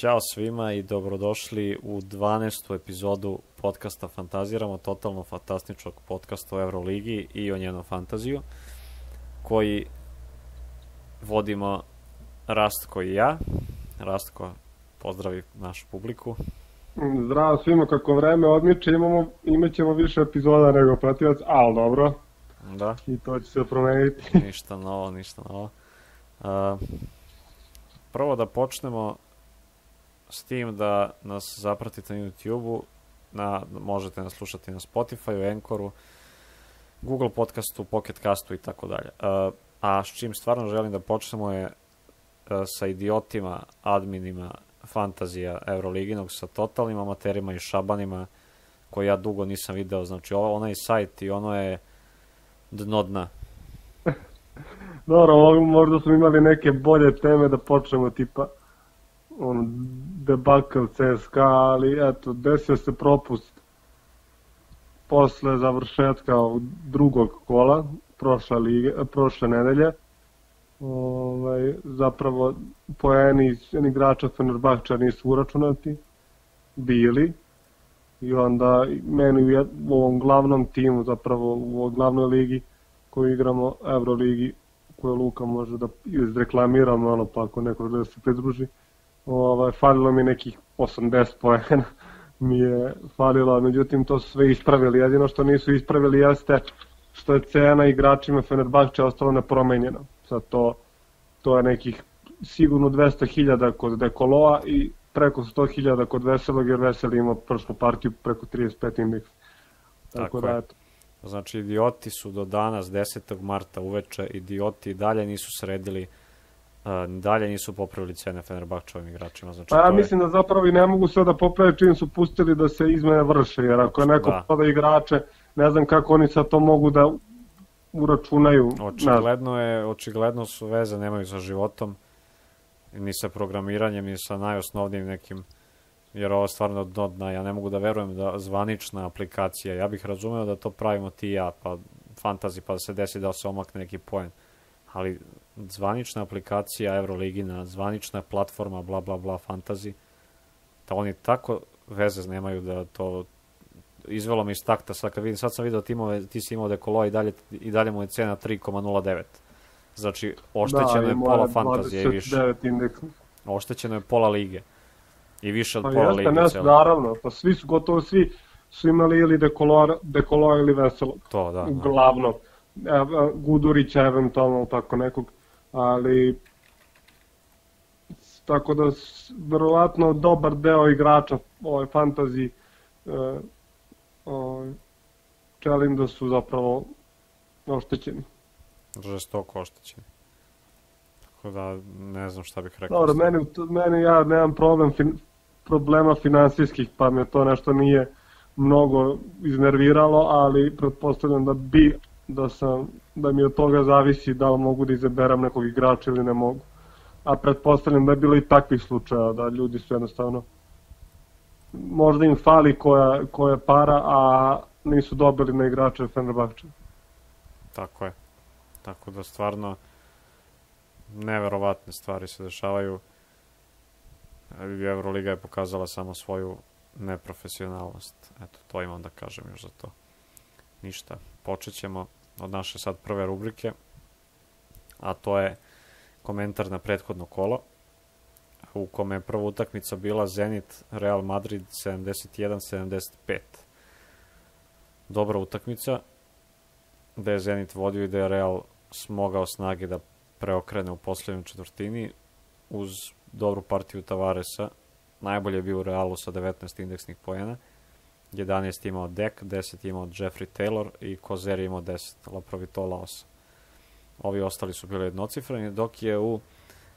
Ćao svima i dobrodošli u 12. epizodu podcasta Fantaziramo, totalno fantastičnog podcasta o Euroligi i o njenom fantaziju, koji vodimo Rastko i ja. Rastko, pozdravi našu publiku. Zdravo svima, kako vreme odmiče, imamo, imat ćemo više epizoda nego prativac, ali dobro. Da. I to će se promeniti. ništa novo, ništa novo. Uh, prvo da počnemo s tim da nas zapratite na YouTube-u, na, možete nas slušati na Spotify, Anchoru, Google podcastu, Pocket castu i tako dalje. A s čim stvarno želim da počnemo je sa idiotima, adminima fantazija Euroliginog, sa totalnim amaterima i šabanima koje ja dugo nisam video. Znači, ovo, onaj sajt i ono je dno dna. Dobro, možda smo imali neke bolje teme da počnemo, tipa on debakl CSKA, ali eto, desio se propust posle završetka drugog kola prošle, lige, prošle nedelje. Ovaj, zapravo poeni igrača Fenerbahča nisu uračunati, bili, i onda meni u, u ovom glavnom timu, zapravo u ovoj glavnoj ligi koju igramo, Euroligi, koju Luka može da izreklamiramo, ono pa ako neko da se pridruži, ovaj, falilo mi nekih 80 poena mi je falilo, međutim to su sve ispravili, jedino što nisu ispravili jeste što je cena igračima Fenerbahče ostala nepromenjena. Sad to, to je nekih sigurno 200.000 kod Dekoloa i preko 100.000 kod Veselog, jer Veseli ima prošlu partiju preko 35 indeks. Tako, Tako da, eto. Znači, idioti su do danas, 10. marta uveče, idioti i dalje nisu sredili Uh, dalje nisu popravili cene Fenerbahčevim igračima. Znači, pa ja mislim da zapravo i ne mogu sve da poprave čim su pustili da se izmene vrše, jer ako je neko da. proda igrače, ne znam kako oni sad to mogu da uračunaju. Očigledno je, očigledno su veze nemaju sa životom, ni sa programiranjem, ni sa najosnovnijim nekim jer ovo je stvarno dno dna, ja ne mogu da verujem da zvanična aplikacija, ja bih razumeo da to pravimo ti i ja, pa fantazi, pa da se desi da se omakne neki poen, ali zvanična aplikacija Euroligina, zvanična platforma bla bla bla fantasy, da oni tako veze nemaju da to izvelo mi iz takta, sad kad vidim, sad sam vidio timove, ti si imao dekolo i dalje, i dalje mu je cena 3,09. Znači, oštećeno da, je pola fantazije i više. Indeks. Oštećeno je pola lige. I više od pa pola lige. Pa naravno, pa svi su, gotovo svi su imali ili dekolo, dekolo ili veselo. To, da. Uglavnom. Da. Gudurića eventualno tako nekog ali tako da verovatno dobar deo igrača ovaj fantasy e, ovaj, čelim da su zapravo oštećeni. Žestoko oštećeni. Tako da ne znam šta bih rekao. Dobro, meni, meni ja nemam problem fin, problema finansijskih, pa me to nešto nije mnogo iznerviralo, ali pretpostavljam da bi da sam da mi od toga zavisi da li mogu da izaberam nekog igrača ili ne mogu. A pretpostavljam da je bilo i takvih slučaja da ljudi su jednostavno možda im fali koja, koja para, a nisu dobili na igrače Fenerbahče. Tako je. Tako da stvarno neverovatne stvari se dešavaju. Euroliga je pokazala samo svoju neprofesionalnost. Eto, to imam da kažem još za to. Ništa. Počet ćemo od naše sad prve rubrike, a to je komentar na prethodno kolo, u kome je prva utakmica bila Zenit Real Madrid 71-75. Dobra utakmica, da je Zenit vodio i da je Real smogao snage da preokrene u poslednjoj četvrtini uz dobru partiju Tavaresa. Najbolje je bio u Realu sa 19 indeksnih pojena. 11 imao Dek, 10 imao Jeffrey Taylor i Kozer imao 10, Laprovitola 8. Ovi ostali su bili jednocifreni, dok je u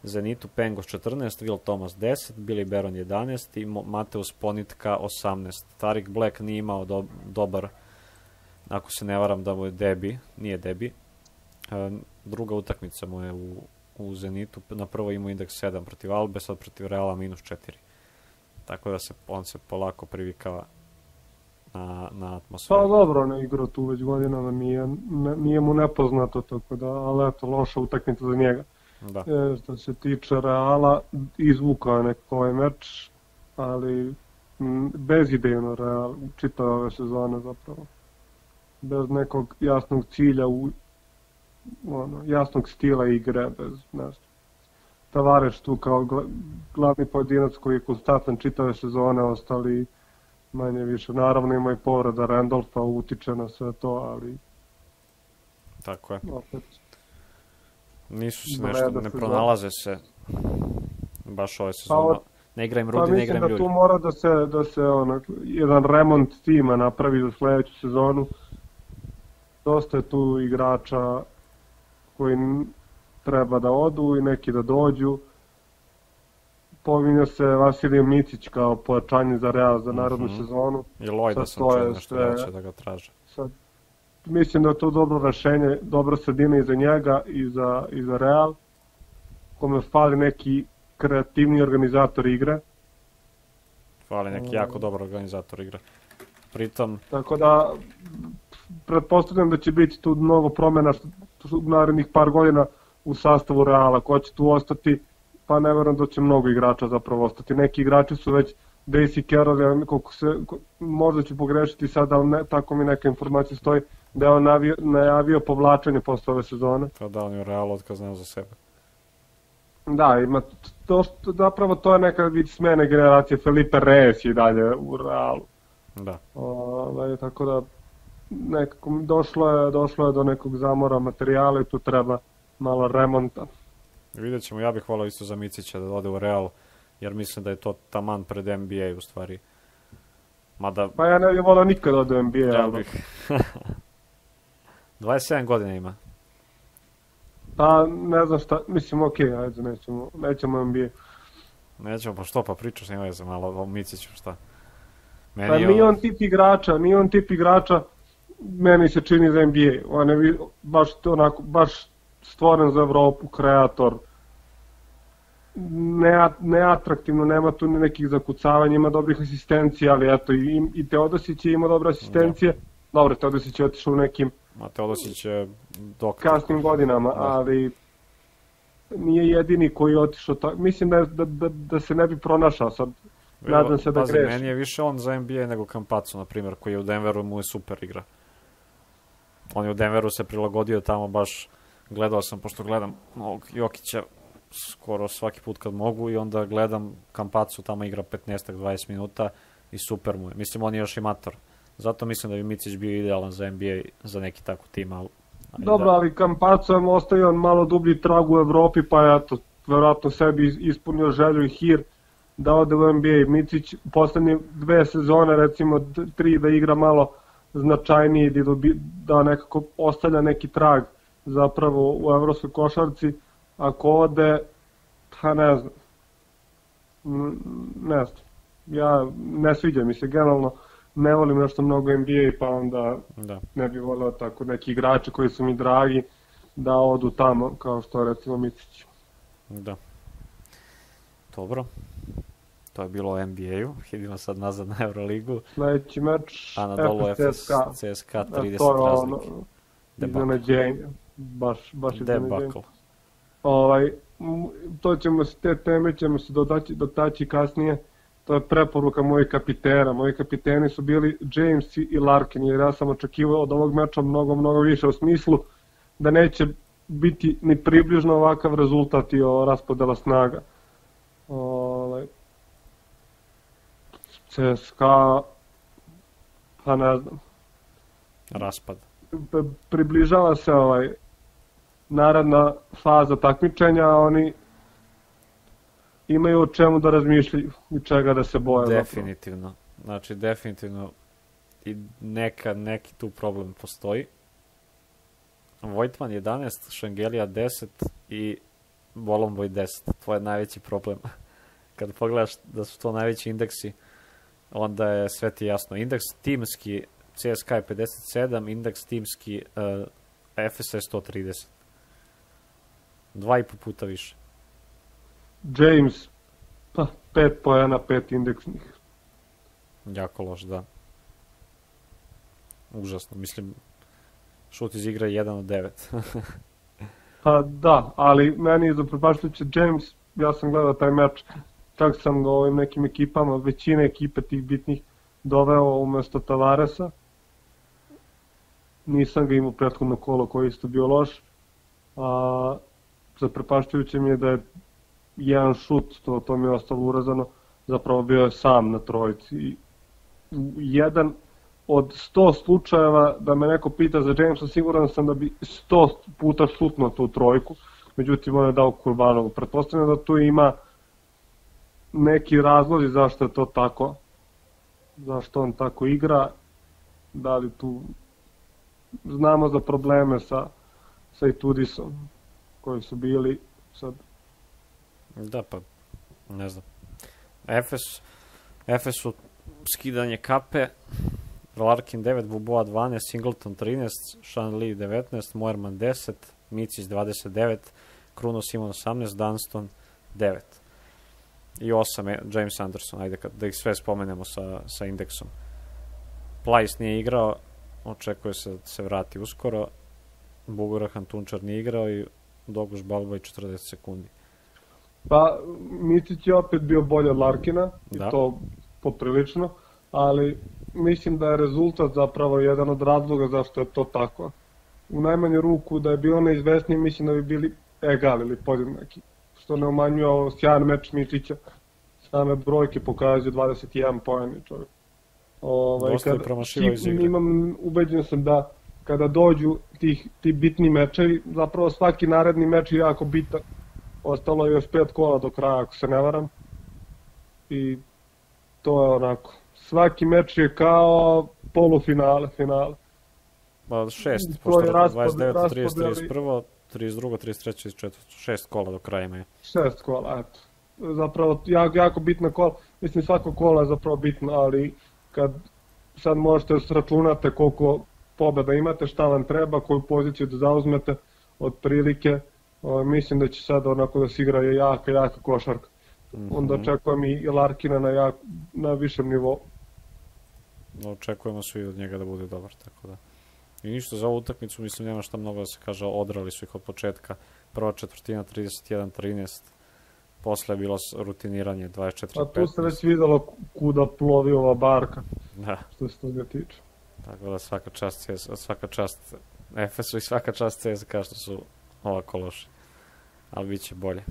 Zenitu Pengos 14, Will Thomas 10, Billy Baron 11 i Mateus Ponitka 18. Tarik Black nije imao do, dobar, ako se ne varam da mu je debi, nije debi. E, druga utakmica mu je u, u Zenitu, na prvo imao indeks 7 protiv Albe, sad protiv Reala minus 4. Tako da se on se polako privikava na, na atmosferu. Pa dobro, ne igra tu već godinama, nije, ne, nije mu nepoznato, tako da, ali eto, loša utakmica za njega. Da. E, što se tiče Reala, izvukao je neko ovaj meč, ali m, bezidejno Real, čitao ove sezone zapravo. Bez nekog jasnog cilja, u, ono, jasnog stila igre, bez nešto. Tavareš tu kao gla- glavni pojedinac koji je konstantan čitave sezone, ostali manje više. Naravno ima i povreda Randolfa, utiče na sve to, ali Tako je. opet Nisu se nešto, ne pronalaze se baš ove sezone. od- Ne igra im Pa Rudi, ne mislim igra im da tu ljudi. mora da se, da se ono, jedan remont tima napravi za sledeću sezonu. Dosta je tu igrača koji treba da odu i neki da dođu. Pominja se Vasilije Micić kao pojačanje za Real za narodnu Mhm. sezonu. I sad sam čuo nešto sve- da će da ga traže. Sad, mislim da je to dobro rešenje, dobra sredina i za njega i za, i za Real, kome fali neki kreativni organizator igre. Fali neki Mm. jako dobar organizator igre. Pritom, Tako da, pretpostavljam da će biti tu mnogo promena u narednih par godina u sastavu Reala. Ko će tu ostati, pa ne verujem da će mnogo igrača zapravo ostati. Neki igrači su već Daisy Carroll, ja, koliko se, možda ću pogrešiti sad, ali ne, tako mi neka informacija stoji, da je on navio, najavio povlačenje posle ove sezone. kao da on je u Realu otkaz znao za sebe. Da, ima to što, zapravo to je neka vid smene generacije, Felipe Reyes je i dalje u Realu. Da. Ovaj, tako da nekako došlo je, došlo je do nekog zamora materijala i tu treba malo remonta. Vidjet ćemo, ja bih volao isto za Micića da ode u Real, jer mislim da je to taman pred NBA u stvari. Mada, Pa ja ne bih volao nikad od NBA. ja bih... 27 godina ima. Pa ne znam šta, mislim okej, ajde, nećemo, nećemo NBA. Nećemo, pa što, pa pričaš, nema veze malo o Miciću, šta? Meni Pa je nije on- tip igrača, nije on tip igrača, meni se čini za NBA. On je baš onako, baš stvoren za Evropu, kreator. Ne, neatraktivno, nema tu ni nekih zakucavanja, ima dobrih asistencija, ali eto, i, i Teodosić je imao dobre asistencije. Dobro, Teodosić je otišao u nekim Ma Teodosić je dok... kasnim godinama, Da. ali nije jedini koji je otišao tako. Mislim da, da, da, da se ne bi pronašao sad. nadam se da Pazi, grešim. meni je više on za NBA nego Campazzo, na primjer, koji je u Denveru mu je super igra. On je u Denveru se prilagodio tamo baš, gledao sam, pošto gledam ovog Jokića skoro svaki put kad mogu i onda gledam Campazzo tamo igra 15-20 minuta i super mu je. Mislim, on je još i mator. Zato mislim da bi Micić bio idealan za NBA, za neki tako tim, ali... ali Dobro, da. ali Campazzo je ostavio malo dublji trag u Evropi, pa je eto, verovatno sebi is- ispunio želju i hir da ode u NBA. Micić u poslednje dve sezone, recimo tri, da igra malo značajniji, da, dobi, da nekako ostavlja neki trag zapravo u evropskoj košarci. Ako ode, pa ne znam. Ne znam. Ja ne sviđa mi se generalno, ne volim nešto mnogo NBA, pa onda da. ne bih voleo tako neki igrači koji su mi dragi da odu tamo, kao što recimo Micić. Da. Dobro. To je bilo o NBA-u. Idemo sad nazad na Euroligu. Sledeći meč, Anadolu FS CSKA. CSKA A 30 to je ono, razlike. Iznenađenje. Baš, baš. Debakl. Ovaj, to ćemo se, te teme ćemo se dotaći, dotaći kasnije. To je preporuka mojih kapitena. Moji kapiteni su bili James i Larkin, jer ja sam očekivao od ovog meča mnogo, mnogo više u smislu da neće biti ni približno ovakav rezultat i o raspodela snaga. Ovaj, CSKA, pa ne znam, Raspad. približava se ovaj naredna faza takmičenja, oni imaju o čemu da razmišljaju i čega da se boje. zapravo. Definitivno. Znači, definitivno i neka, neki tu problem postoji. Vojtman 11, Šengelija 10 i Bolomboy 10. To je najveći problem. Kad pogledaš da su to najveći indeksi, onda je sve ti jasno. Indeks timski CSKA je 57, indeks timski uh, FS je 130. Dva i po puta više. James, pa, pet pojena, pet indeksnih. Jako loš, da. Užasno. Mislim, šut iz igre je 1 od 9. Pa da, ali meni je zaprepaštujuće James, ja sam gledao taj meč, čak sam ga ovim nekim ekipama, većine ekipe tih bitnih doveo umesto Tavaresa. Nisam ga imao prethodno kolo koji isto bio loš. A, zaprepaštujuće mi je da je jedan šut, to, to mi je ostalo urazano, zapravo bio je sam na trojici. Jedan od 100 slučajeva da me neko pita za Jamesa, siguran sam da bi 100 puta šutnuo tu trojku, međutim on je dao Kurbanovu. Pretpostavljam da tu ima neki razlozi zašto je to tako, zašto on tako igra, da li tu znamo za probleme sa, sa Itudisom koji su bili sad. Da, pa ne znam. Efes, Efesu skidanje kape, Larkin 9, Buboa 12, Singleton 13, Sean Lee 19, Moerman 10, Micis 29, Kruno Simon 18, Dunston 9 i 8 James Anderson, ajde da ih sve spomenemo sa, sa indeksom. Plajs nije igrao, očekuje se da se vrati uskoro, Bugurahan Tunčar nije igrao i Doguš Balboj 40 sekundi. Pa, Micić je opet bio bolje od Larkina, da. i to poprilično, ali mislim da je rezultat zapravo jedan od razloga zašto je to tako. U najmanju ruku da je bio neizvesniji, mislim da bi bili egal ili podjednaki. Što ne umanjuje ovo sjajan meč Mičića. Same brojke pokazuju 21 poen i čovjek. Ovaj, Dosta je promašivao iz igre. Imam, ubeđen sam da kada dođu tih, ti bitni mečevi, zapravo svaki naredni meč je jako bitan. Ostalo je još pet kola do kraja, ako se ne varam. I to je onako, svaki meč je kao polufinale, finale. Pa šest, pošto 29, 30, 31, 32, 33, 34, šest kola do kraja imaju. Šest kola, eto. Zapravo, jako, jako bitna kola, mislim svako kola je zapravo bitno, ali kad sad možete da sračunate koliko pobeda imate, šta vam treba, koju poziciju da zauzmete, od prilike, o, mislim da će sad onako da se igra jaka, jaka košarka. Mm -hmm. Onda očekujem i Larkina na, jak, na višem nivou očekujemo svi od njega da bude dobar, tako da. I ništa za ovu utakmicu, mislim nema šta mnogo da se kaže, odrali su ih od početka. Prva četvrtina 31-13, posle je bilo rutiniranje 24-15. A tu se već videlo kuda plovi ova barka, da. što se toga tiče. Tako da svaka čast, svaka čast Efesu i svaka čast CSKA što su ovako loši. Ali bit će bolje.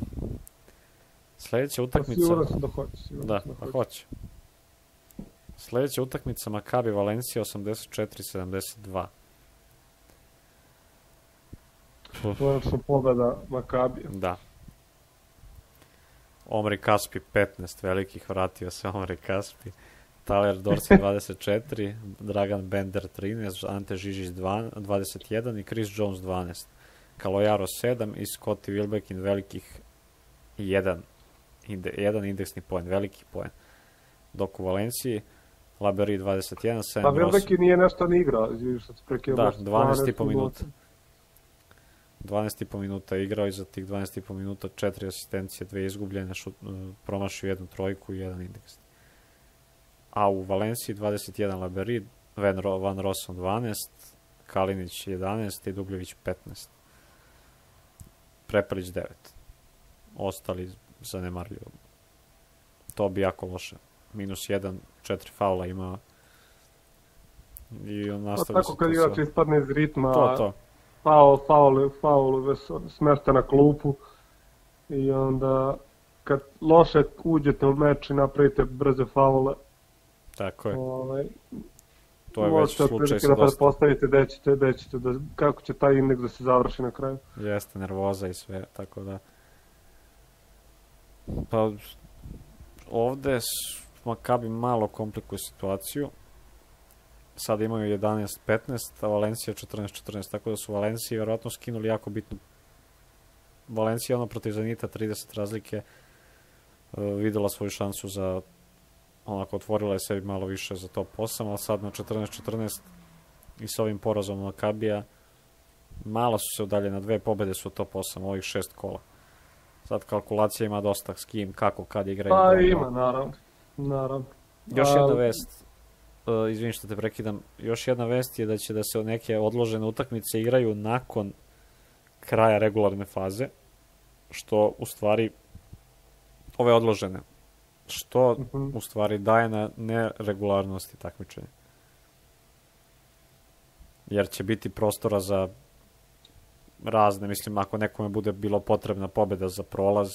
Sledeća utakmica... Pa sigurno sam da hoće. Da, da, da hoće. Sledeća utakmica Makabi Valencija 84-72. Konačno pobeda Makabija. Da. Omri Kaspi 15 velikih, vratio se Omri Kaspi. Taler Dorsi 24, Dragan Bender 13, Ante Žižić 21 i Chris Jones 12. Kalojaro 7 i Scotty Wilbekin velikih 1. Inde, jedan indeksni poen, veliki poen. Dok u Valenciji Laberi 21, Sam Pa Velbeki nije nešto ni igrao, što se prekio. Da, 12,5 minuta. 12,5 minuta igrao i za tih 12,5 minuta četiri asistencije, dve izgubljene, šut, promašio jednu trojku i jedan indeks. A u Valenciji 21 Laberi, Van, Van Rosson 12, Kalinić 11 i Dubljević 15. Prepelić 9. Ostali zanemarljivo. To bi jako loše. Minus 1 četiri faula ima i on pa nastavi pa tako kad igrač ispadne iz ritma to, to. faul, faul, faul smesta na klupu i onda kad loše uđete u meč i napravite brze faule tako je ovaj, to je već slučaj sa da dosta. postavite gde ćete, gde ćete da, kako će taj indeks da se završi na kraju. Jeste, nervoza i sve, tako da. Pa, ovde Makabi malo komplikuje situaciju. Sada imaju 11-15, a Valencija 14-14, tako da su Valenciji verovatno skinuli jako bitno. Valencija ono protiv Zenita 30 razlike uh, videla svoju šansu za onako otvorila je sebi malo više za top 8, ali sad na 14-14 i sa ovim porazom Makabija malo su se udalje na dve pobede su top 8 ovih šest kola. Sad kalkulacija ima dosta s kim, kako, kad igraju. Pa ima, naravno. Naravno. Još jedna vest, uh, što te prekidam, još jedna vest je da će da se neke odložene utakmice igraju nakon kraja regularne faze, što u stvari ove odložene, što Uh -huh. u stvari daje na neregularnosti takmičenja. Jer će biti prostora za razne, mislim, ako nekome bude bilo potrebna pobeda za prolaz,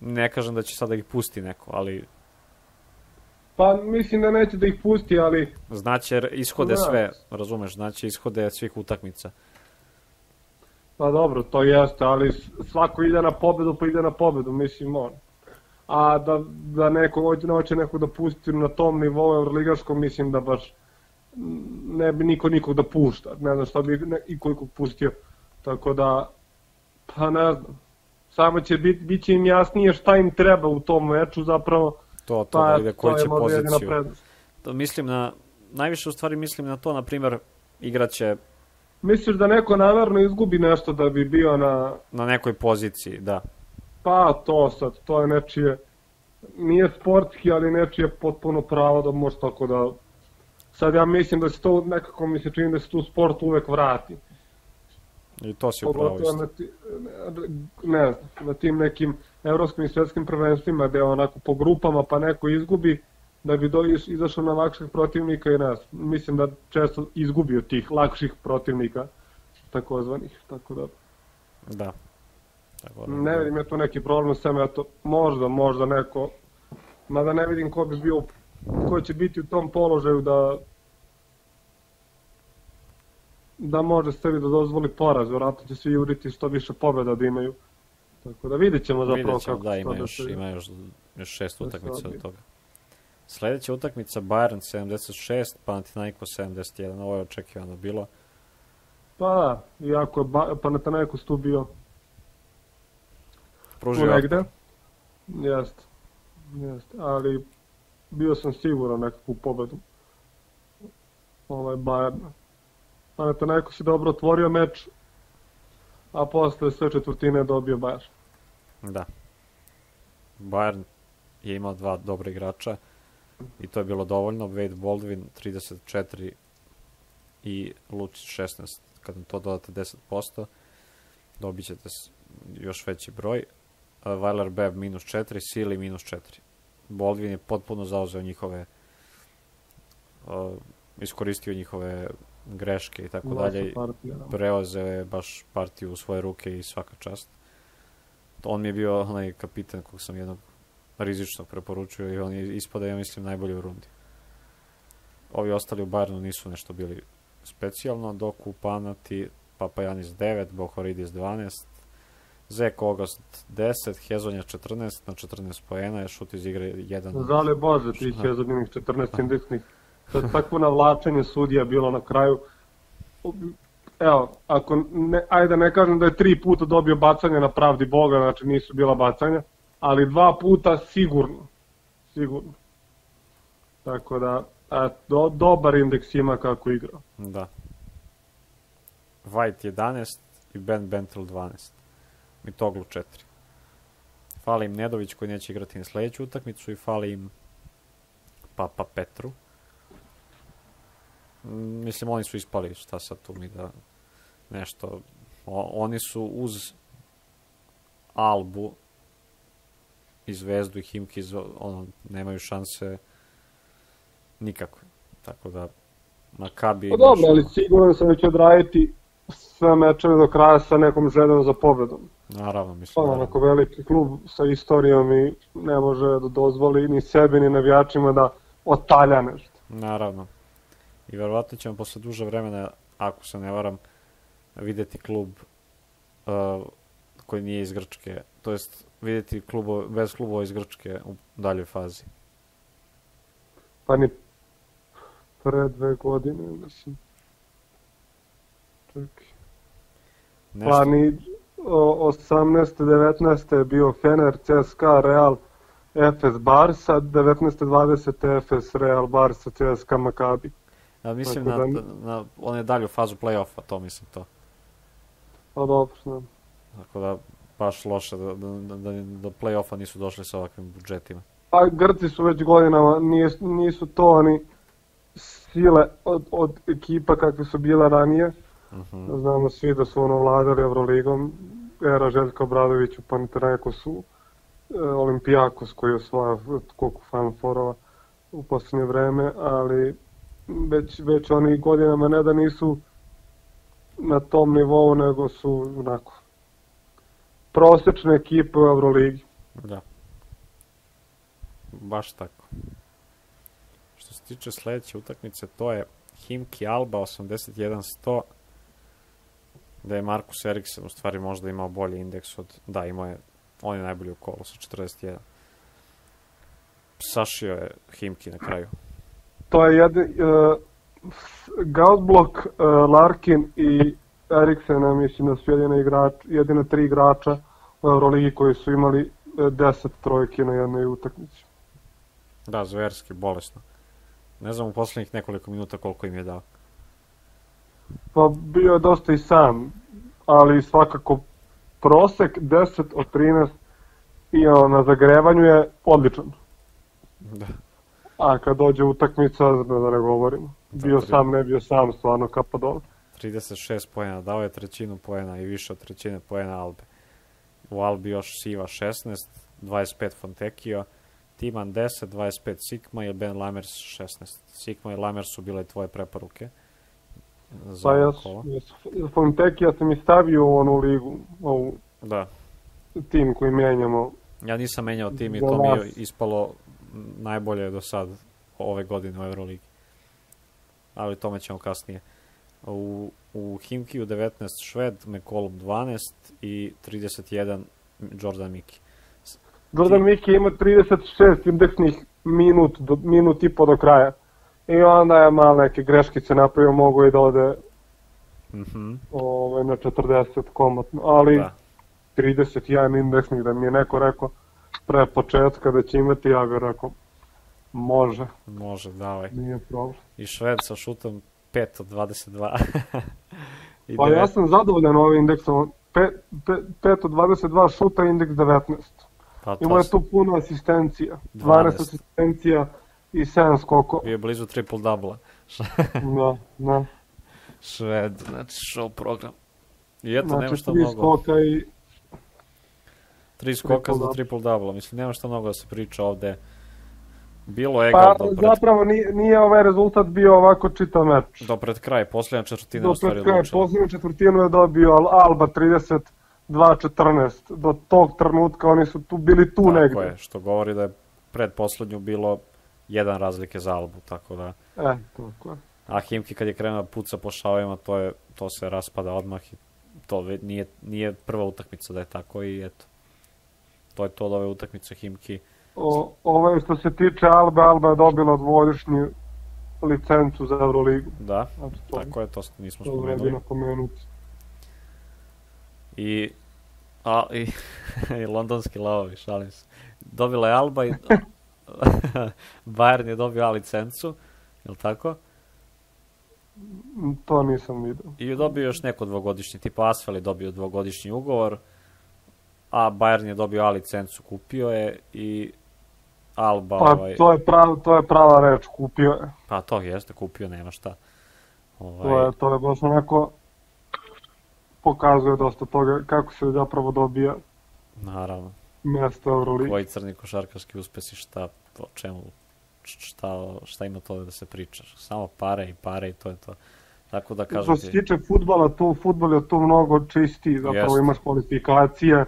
ne kažem da će sada ih pusti neko, ali Pa mislim da neće da ih pusti, ali znaće ishode Da. sve, razumeš, znaće ishode svih utakmica. Pa dobro, to jeste, ali svako ide na pobedu, pa ide na pobedu, mislim on. A da, da neko hoće, hoće nekog da pusti na tom nivou Euroligaškom, mislim da baš ne bi niko nikog da pušta. Ne znam šta bi ne, i koliko pustio. Tako da, pa ne znam. Samo će biti, bit će im jasnije šta im treba u tom meču zapravo. To, to Pa, da ide koji to će je možda jedina poziciju. prednost. To mislim na, najviše u stvari mislim na to, na primjer, igraće Misliš da neko namerno izgubi nešto da bi bio na, na nekoj poziciji, da. Pa to sad, to je nečije, nije sportski, ali nečije potpuno pravo da može tako da... Sad ja mislim da se to nekako mi se čini da se tu sport uvek vrati. I to si upravo isto. na, ti, ne na tim nekim evropskim i svetskim prvenstvima gde onako po grupama pa neko izgubi da bi do, iz- izašao na lakših protivnika i nas. Mislim da često izgubi od tih lakših protivnika takozvanih, tako da Da. Tako da, Ne vidim ja tu neki problem, sam eto, možda, možda neko, mada ne vidim ko bi bio, ko će biti u tom položaju da da može sebi da dozvoli poraz, vjerojatno će svi juriti što više pobjeda da imaju. Tako da vidjet ćemo zapravo Vidjet ćemo, kako da, ima to još, se- ima još, još šest da utakmica od toga. Sledeća utakmica Bayern 76, Panathinaikos 71, ovo je očekivano bilo. Pa da, iako je Panathinaikos tu bio Pružio negde, jest, jest, ali bio sam siguran nekakvu pobedu ovaj Bayern. Panathinaikos je dobro otvorio meč, a posle sve četvrtine je dobio Bayern. Da. Bayern je imao dva dobra igrača i to je bilo dovoljno. Wade Baldwin 34 i Lucic 16. Kad to dodate 10%, dobit ćete još veći broj. Weiler Beb minus 4, Sili minus 4. Baldwin je potpuno zauzeo njihove uh, iskoristio njihove greške i tako dalje da. preuzeo je baš partiju u svoje ruke i svaka čast. On mi je bio onaj kapitan kog sam jednog rizično preporučio i on je ispada, ja mislim, najbolji u rundi. Ovi ostali u Bayernu nisu nešto bili specijalno, dok u Panati Papajanis 9, Bohoridis 12, Zek Ogost 10, Hezonja 14 na 14 poena, je šut iz igre 1. Zale Bože, tih je zadnjih 14 indeksnih. Sad takvo navlačenje sudija bilo na kraju. Evo, ako ne, ajde da ne kažem da je tri puta dobio bacanje na pravdi Boga, znači nisu bila bacanja, ali dva puta sigurno. Sigurno. Tako da, a, do, dobar indeks ima kako igra. Da. White 11 i Ben Bentel 12. Mitoglu 4. Fali im Nedović koji neće igrati na sledeću utakmicu i fali im Papa Petru. Mm, Mislim, oni su ispali, šta sad tu mi da nešto... O, oni su uz Albu i Zvezdu i Himki, ono, nemaju šanse nikakve. Tako da, Makabi... Pa dobro, ali siguran sam da će odraditi sve mečeve do kraja sa nekom željom za pobedom. Naravno, mislim. Stvarno, naravno. onako veliki klub sa istorijom i ne može da dozvoli ni sebi ni navijačima da otalja nešto. Naravno. I verovatno ćemo posle duže vremena, ako se ne varam, videti klub uh, koji nije iz Grčke, to jest videti klubo, bez klubova iz Grčke u daljoj fazi. Pa ni pre dve godine, mislim. Čekaj. Nešto, Pa ni 18. 19. je bio Fener, CSKA, Real, Efes, Barsa, 19. 20. Efes, Real, Barsa, CSKA, Makabi. ja mislim na, tako da- na one dalju fazu play-offa, to mislim to. Pa dobro, znam. Tako da, baš loše da, da, da, da play-offa nisu došli sa ovakvim budžetima. Pa Grci su već godinama, nije, nisu to oni sile od, od ekipa kakve su bile ranije, Mhm. Znamo svi da su ono vladali Evroligom, era Željka Obradović u Panathinaikosu, e, Olimpijakos koji je osvaja koliko Final Fourova u poslednje vreme, ali već, već oni godinama ne da nisu na tom nivou, nego su onako prosečne ekipe u Euroligi. Da. Baš tako. Što se tiče sledeće utakmice, to je Himki Alba 81-100, da je Markus Eriksen u stvari možda imao bolji indeks od, da imao je, on je najbolji u kolu sa 41. Sašio je Himki na kraju. To je jedan uh, Gautblok, uh, Larkin i Eriksena, mislim da su jedina, igrač, jedina tri igrača u Euroligi koji su imali uh, 10 trojke na jednoj utakmici. Da, zverski, bolesno. Ne znam u poslednjih nekoliko minuta koliko im je dao. Pa bio je dosta i sam, ali svakako prosek 10 od 13 i ono, na zagrevanju je odličan. Da. A kad dođe utakmica, da, da ne govorimo. Bio tri- sam, ne bio sam, stvarno kapa dole. 36 poena, dao je trećinu poena i više od trećine poena Albe. U Albi još Siva 16, 25 Fontekio, Timan 10, 25 Sikma i Ben Lamers 16. Sikma i Lamers su bile tvoje preporuke za Pa ja, ja, Fonteki, ja sam i stavio u onu ligu, ovu Da, tim koji menjamo. ja nisam menjao tim i to mi je ispalo najbolje do sad ove godine u Euroligi. Ali tome ćemo kasnije. U, u Himkiju 19 Šved, McCollum 12 i 31 Jordan Miki. Jordan Miki ima 36 indeksnih minut, do, minut i po do kraja. I onda je malo neke greškice napravio, mogu i da ode Mhm, ovaj, na 40 komotno, ali da. 31 indeksnih, da mi je neko rekao pre početka da će imati, ja bih rekao, može, Može, davaj. nije problem. I Šved sa šutom 5 od 22. I Pa ja sam zadovoljan ovim indeksom, 5 od 22 šuta, indeks 19. pa Ima je tu puno asistencija, 12 12. asistencija i 7 skokova. bio je blizu triple double Da, da. Šved, znači show program. I eto, nema Znači, šta 3 mnogo. skoka i Tri skoka Triple za triple double. Mislim, nema šta mnogo da se priča ovde. Bilo je Pa egal do pred, zapravo nije, nije ovaj rezultat bio ovako čitav meč. do pred kraj, posljednja četvrtina Do u stvari pred kraja odlučila. posljednju četvrtinu je dobio Al- Alba 32-14. Do tog trenutka oni su tu bili tu Tako negde. je, što govori da je pred poslednju bilo jedan razlike za Albu, tako da... E, tako. A Himki kad je krenuo da puca po šavima, to, je, to se raspada odmah i to nije, nije prva utakmica da je tako i eto. To je to od ove utakmice Himki. O, ovo je što se tiče Albe, Alba je dobila dvogodišnju licencu za Euroligu. Da, Znači, to, tako je, to nismo to spomenuli. napomenuti. I, a, i, i londonski lavovi, šalim se. Dobila je Alba i Bayern je dobio A licencu, je li tako? To nisam vidio. I je dobio još neko dvogodišnji, tipa Asfel je dobio dvogodišnji ugovor, a Bayern je dobio A licencu, kupio je i Alba, Pa ovaj, to je, prav, to je prava reč, kupio je. pa to jeste, kupio, nema šta. To Ovaj, je, to je baš onako pokazuje dosta toga kako se zapravo dobija naravno, mesto Euroligi. koji crni košarkaški uspesi, šta, o čemu, šta, šta ima to da se priča. Samo pare i pare i to je to. Tako da kažem Što se ti, tiče futbala, tu futbol je tu mnogo čistiji, zapravo Jeste. imaš kvalifikacije,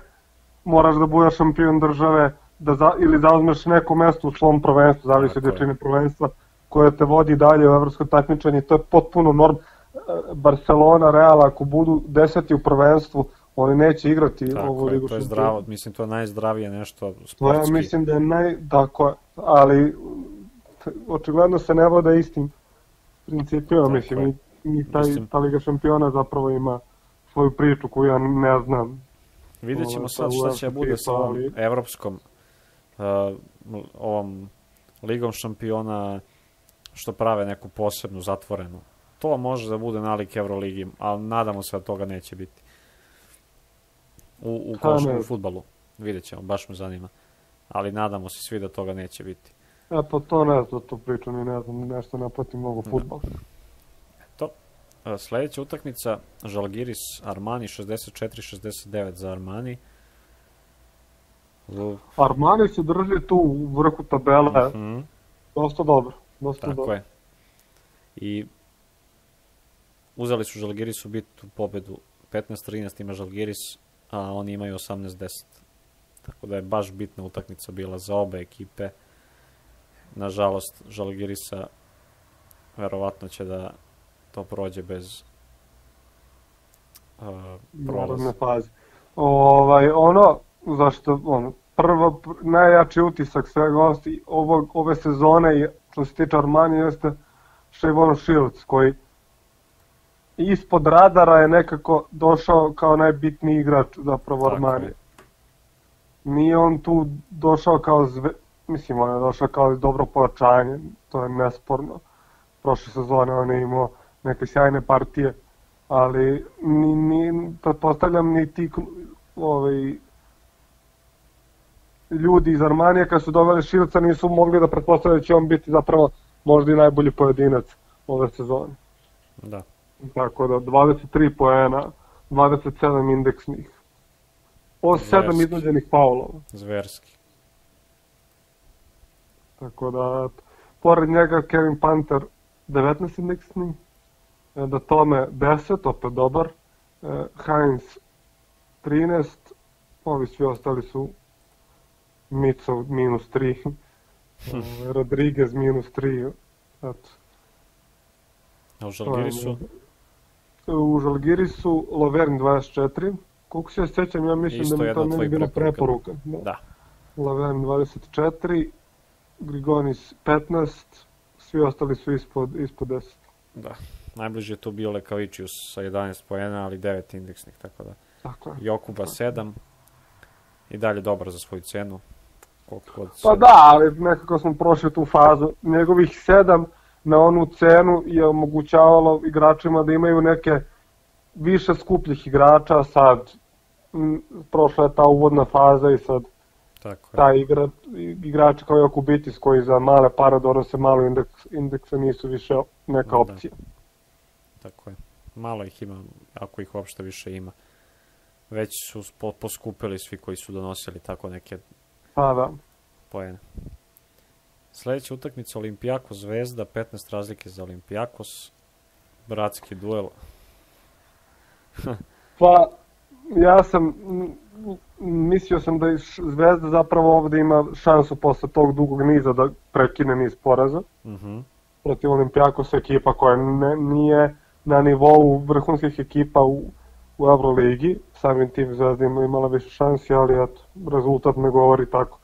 moraš da budeš šampion države, da za, ili zauzmeš neko mesto u svom prvenstvu, zavisi od jačine prvenstva, koje te vodi dalje u evropsko takmičenje, to je potpuno norm. E, Barcelona, Real, ako budu deseti u prvenstvu, oni neće igrati tako ovu ligu to je zdravo, mislim, to je najzdravije nešto To ja sportski. mislim da je naj... Tako ali očigledno se ne vode istim principima, Tako mislim, i, i taj, Mislim- ta Liga šampiona zapravo ima svoju priču koju ja ne znam. Vidjet ćemo sad šta će bude sa ovom ali- evropskom uh, ovom ligom šampiona što prave neku posebnu zatvorenu. To može da bude nalik Euroligi, ali nadamo se da toga neće biti. U, u, koš, ne. u futbalu. Vidjet ćemo, baš me zanima. Ali nadamo se svi da toga neće biti. E pa to ne znam tu priču, ni ne znam, nešto ne pratim mnogo Da. futbol. A, Sledeća utakmica, Žalgiris Armani 64-69 za Armani. Armani se drži tu u vrhu tabele, Mhm, dosta dobro. Dosta tako dobro. je. I uzeli su Žalgirisu bitnu pobedu 15-13 ima Žalgiris, a oni imaju 18-10. Tako da je baš bitna utakmica bila za obe ekipe. Nažalost, Žalgirisa verovatno će da to prođe bez uh, prolaza. faze. Ovaj, ono, zašto, ono, prvo, pr- najjači utisak svega ovog, ove sezone, što se tiče Armani, jeste Šivon Shields, koji ispod radara je nekako došao kao najbitniji igrač zapravo Tako Armani. je. Nije on tu došao kao zve... Mislim, on je došao kao dobro pojačanje, to je nesporno. Prošle sezone on je imao neke sjajne partije, ali ni, ni, pretpostavljam ni ti ovaj, ljudi iz Armanija kad su doveli Šilca nisu mogli da pretpostavljaju da će on biti zapravo možda i najbolji pojedinac ove sezone. Da, Tako da 23 poena, 27 indeksnih. O 7 Zverski. iznuđenih faulova. zverski. Tako da, pored njega Kevin Panter 19 indeksni, e, da tome 10, opet dobar, e, Heinz 13, ovi svi ostali su Micov minus 3, e, Rodriguez minus 3, eto. A u Žalgirisu? U Žalgirisu Lovern 24, koliko se ja sećam, ja mislim Isto da mi to tvojih bila preporuka. preporuka. Da. Lavern 24, Grigonis 15, svi ostali su ispod, ispod 10. Da. Najbliži je tu bio Lekavičius sa 11 poena, ali 9 indeksnih, tako da. Tako je. Jokuba 7. I dalje dobar za svoju cenu. Koliko god se... Pa da, ali nekako smo prošli tu fazu. Njegovih 7 na onu cenu je omogućavalo igračima da imaju neke više skupljih igrača, sad m, prošla je ta uvodna faza i sad Tako je. taj igra, igrači kao Jokubitis koji za male pare donose malo indeks, indeksa nisu više neka Da. opcija. Tako je. Malo ih ima, ako ih uopšte više ima. Već su po, poskupili svi koji su donosili tako neke Pa da. poene. Sledeća utakmica Olimpijako Zvezda, 15 razlike za Olimpijakos. Bratski duel. Pa, ja sam, mislio sam da Zvezda zapravo ovde ima šansu posle tog dugog niza da prekine niz poraza Mhm. protiv Olimpijakosa ekipa koja ne, nije na nivou vrhunskih ekipa u, u Euroligi, samim tim Zvezda ima imala više šansi, ali eto, rezultat ne govori tako.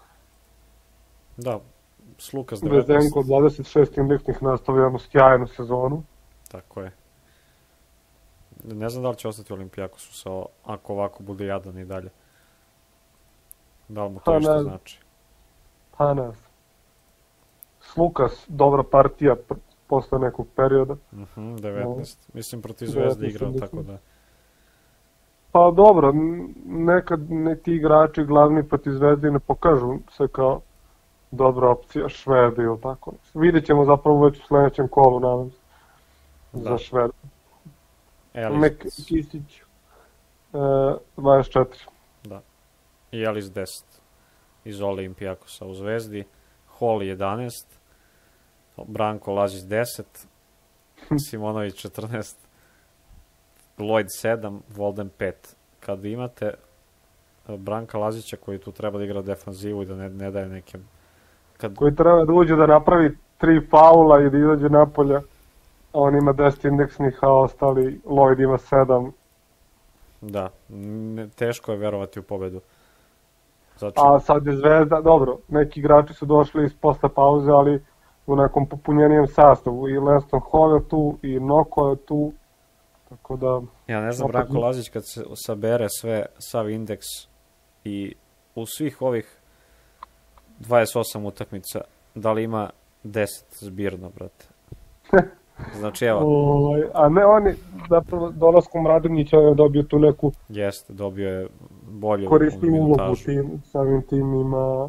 Da, Slukas 19. Zvezdenko 26 indeksnih nastavlja jednu sjajnu sezonu. Tako je. Ne znam da li će ostati u Olimpijakosu sa, ako ovako bude jadan i dalje. Da li mu to Pa, nešto znači? Pa ne znam. Slukas, dobra partija pr- posle nekog perioda. Mhm, 19. Mislim protiv Zvezde 19 igrao, tako da... Pa dobro, nekad ne ti igrači glavni protiv Zvezde ne pokažu se kao dobra opcija Švede ili tako. Vidjet ćemo zapravo već u sledećem kolu, nadam se, Da. za Švedu. Elis, Mek Kisić, e, 24. I Elis 10 iz Olimpijakosa u Zvezdi. Hall 11. Branko Lazić 10. Simonović 14. Lloyd 7. Volden 5. Kad imate e, Branka Lazića koji tu treba da igra defanzivu i da ne, ne daje neke... Kad, Koji treba da uđe da napravi tri faula i da izađe napolja. A on ima 10 indeksnih, a ostali Lloyd ima 7. da, teško je verovati u pobedu. Znači, A sad je Zvezda, dobro, neki igrači su došli iz posle pauze, ali u nekom popunjenijem sastavu. I Lenston Hall je tu, i Noko je tu, tako da... Ja ne znam, Opet Branko. Lazić kad se sabere sve, sav indeks i u svih ovih 28 utakmica, da li ima 10 zbirno, brate? Znači, evo, Ovaj, a ne, oni zapravo dolaskom Radonjića je dobio tu neku jeste, dobio je bolju korisniju ulogu timu, samim tim ima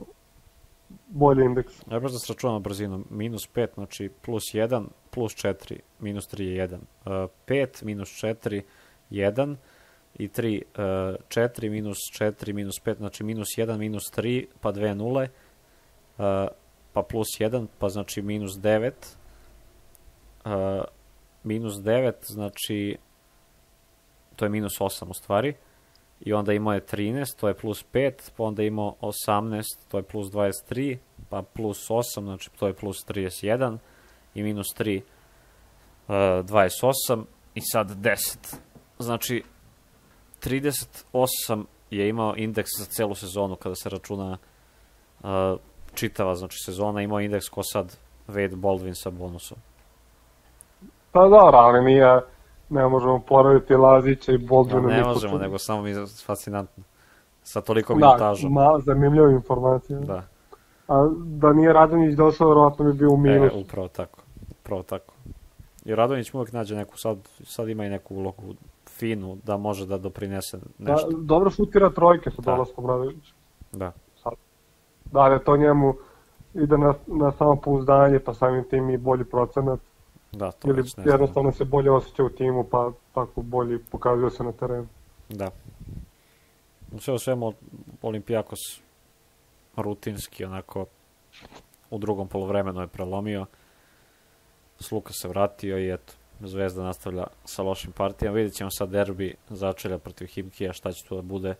bolji indeks. Ja baš da se računamo brzinu. Minus 5, znači plus 1, plus 4, minus 3 je 1. Uh, 5, minus 4, 1 i 3, uh, 4, minus 4, minus 5, znači minus 1, minus 3, pa 2 nule, uh, pa plus 1, pa znači minus 9, uh, minus 9, znači to je minus 8 u stvari, i onda imao je 13, to je plus 5, pa onda imao 18, to je plus 23, pa plus 8, znači to je plus 31 i minus 3, uh, 28 i sad 10. Znači 38 je imao indeks za celu sezonu kada se računa uh, čitava znači sezona, imao indeks ko sad Wade Baldwin sa bonusom. Pa dobro, ali nije, ne možemo poraditi Lazića i Baldwina. No, ne možemo, nego samo mi je fascinantno. Sa toliko minutažom. Da, ma, zanimljiva informacija. Da. A da nije Radonjić došao, verovatno bi bio u minus. E, upravo tako. Upravo tako. I Radonjić mu uvek nađe neku, sad, sad ima i neku ulogu finu da može da doprinese nešto. Da, dobro šutira trojke sa da. dolaskom Radonjića. Da. Da li to njemu ide na, na samo pouzdanje, pa samim tim i bolji procenat. Da, to Ili jednostavno se bolje osjeća u timu, pa tako bolje pokazuje se na terenu. Da. U sve u svemu Olimpijakos rutinski onako u drugom polovremenu je prelomio. Sluka se vratio i eto, Zvezda nastavlja sa lošim partijama. Vidjet ćemo sad derbi začelja protiv Himkija, šta će tu da bude.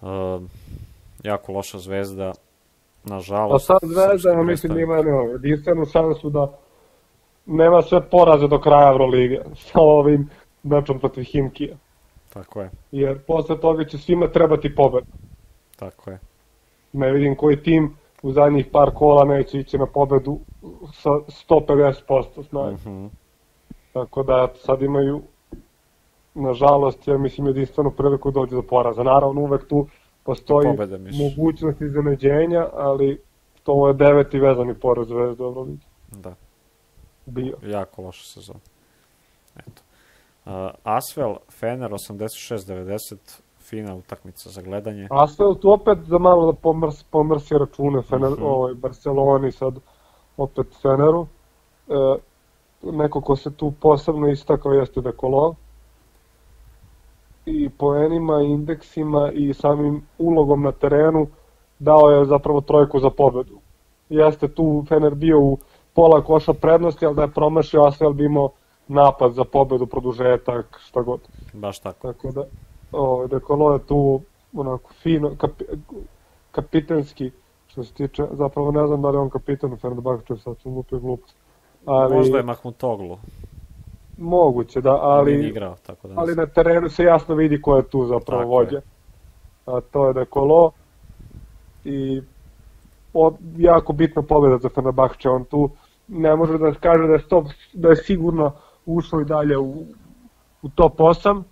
Uh, jako loša Zvezda, nažalost. A sad Zvezda, ja mislim, ima jedinstvenu šansu da nema sve poraze do kraja Evrolige sa ovim mečom protiv Himkija. Tako je. Jer posle toga će svima trebati pobeda. Tako je. Ne vidim koji tim u zadnjih par kola neće ići na pobedu sa 150% snage. Mm -hmm. Tako da sad imaju nažalost, ja mislim, jedinstvenu priliku da dođe do poraza. Naravno, uvek tu postoji Pobeda, mogućnost iznenađenja, ali to je deveti vezani poraz Zvezda Euroligi. Da. Bio. Jako loša sezona. Eto. Uh, Asvel, Fener 86-90, fina utakmica za gledanje. Asvel tu opet za malo da pomrs, pomrsi račune Fener, uh mhm. -huh. ovaj, Barceloni sad opet Feneru. E, neko ko se tu posebno istakao jeste Dekolo i poenima, indeksima i samim ulogom na terenu dao je zapravo trojku za pobedu. Jeste tu Fener bio u pola koša prednosti, ali da je promašio Asvel bi imao napad za pobedu, produžetak, šta god. Baš tako. Tako da, ovaj, Dekolo je tu onako fino, kapi, kapitenski, što se tiče, zapravo ne znam da li on kapitan u Fenerbahčevu, sad sam lupio glupost. Ali, Možda je Mahmutoglu. Moguće, da, ali, igrao, tako da ali na terenu se jasno vidi ko je tu zapravo tako vođa. Je. A to je Dekolo i od, jako bitna pobjeda za Fenerbahče, on tu ne može da kaže da je, stop, da je sigurno ušao i dalje u, u top 8,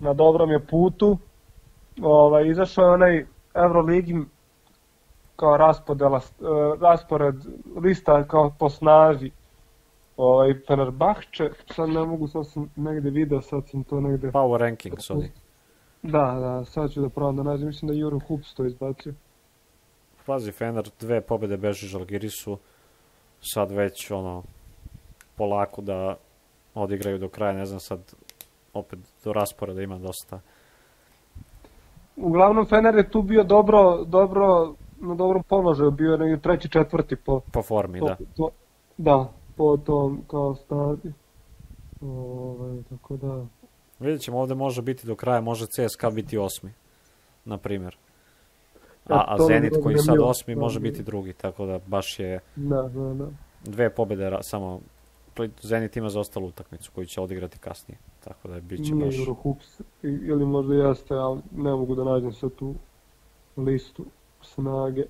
na dobrom je putu, ovaj, izašao je onaj Euroligi kao raspodela, uh, raspored lista kao po snazi ovaj, Fenerbahče, sad ne mogu, sad sam negde video, sad sam to negde... Power rankings oni. Da, da, sad ću da probam da nađem, mislim da Juro Hoops to izbacio. Pazi, Fener, dve pobede beži Žalgirisu, sad već ono, polako da odigraju do kraja, ne znam sad, opet do rasporeda ima dosta. Uglavnom Fener je tu bio dobro, dobro na dobrom položaju, bio je negdje treći, četvrti po, po formi, po, da. To, da, po tom kao stadi. Ove, tako da... Vidjet ćemo, ovde može biti do kraja, može CSKA biti osmi, na primjer. A, a Zenit koji sad osmi može biti drugi, tako da baš je... Da, da, da. Dve pobede, samo Zenit ima za ostalu utakmicu koju će odigrati kasnije. Tako da bit će baš... Nije Eurohoops, ili možda jeste, ali ne mogu da nađem sad tu listu snage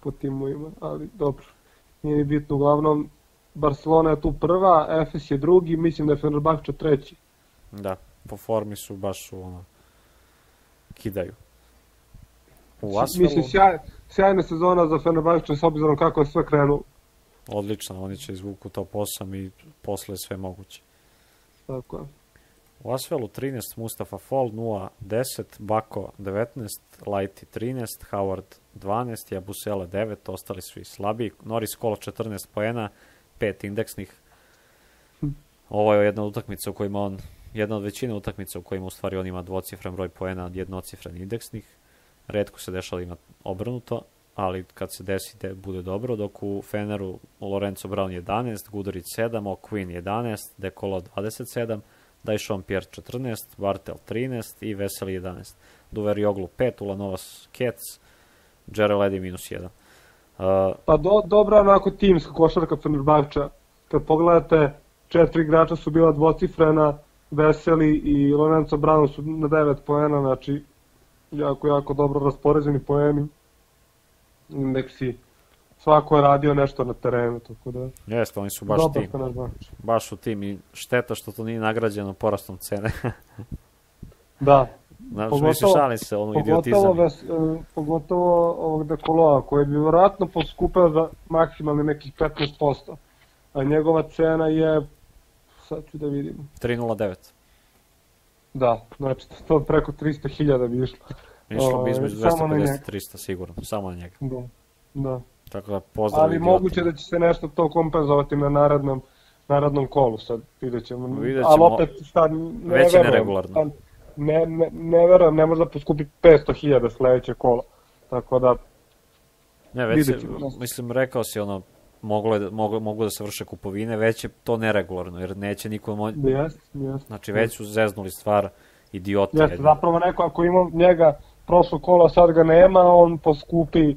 po timovima, ali dobro. Nije bitno, uglavnom Barcelona je tu prva, Efes je drugi, mislim da je Fenerbahče treći. Da, po formi su baš su ono, kidaju. U Asvelu... Mislim, sjaj, sjajna sezona za Fenerbahče s obzirom kako je sve krenulo. Odlično, oni će izvuku top 8 i posle sve moguće. Tako je. U Asvelu 13, Mustafa Fall 0, 10, Bako 19, Lighty 13, Howard 12, Jabusele 9, ostali su i slabiji. Norris Cole 14 poena, 5 indeksnih. Ovo je jedna utakmica u kojima on, jedna od većine utakmica u kojima u stvari on ima dvocifren broj poena, jednocifren indeksnih. Redko se dešava da ima obrnuto, ali kad se desi da bude dobro, dok u Feneru Lorenzo Brown 11, Gudurić 7, O'Quinn 11, Dekolo 27, Dajšon Pierre 14, Bartel 13 i Veseli 11. Duver Joglu 5, Ulanovas Kec, Jerel Eddy minus 1. Uh, Pa do, dobra onako timska košarka Fenerbahča. Kad pogledate, četiri igrača su bila dvocifrena, Veseli i Lorenzo Brown su na 9 poena, znači jako, jako dobro raspoređeni poeni. Indeksi. Svako je radio nešto na terenu, tako da... jeste, oni su baš Dobar tim. Fenerbahče. Baš u tim i šteta što to nije nagrađeno porastom cene. Da, Znači, Pogotovo- mislim, šalim se, ono pogotovo, idiotizam. ves, e, pogotovo ovog Dekoloa, koji bi vjerojatno poskupeo za maksimalni nekih 15%, a njegova cena je, sad ću da vidim, 3.09. da, znači to preko 300.000 bi išlo. Išlo bi Ovaj, između samo na 250 njega. i 300 sigurno, samo na njega. Da, da. Tako da pozdrav Ali idiotima. moguće da će se nešto to kompenzovati na narednom, narednom kolu, sad vidjet ćemo. Vidjet Ali ćemo. opet sad ne Već je neregularno. sad Ne, ne, ne verujem, ne može da poskupi 500.000 sledeće kola. Tako da, Ne, već se, mislim, rekao si ono, moglo je, da- mogu, mogu da se vrše kupovine, već je to neregularno, jer neće niko mo... jest, jest. Znači, već su zeznuli stvar idioti. Jeste, zapravo neko ako ima njega prošlo kola, sad ga nema, on poskupi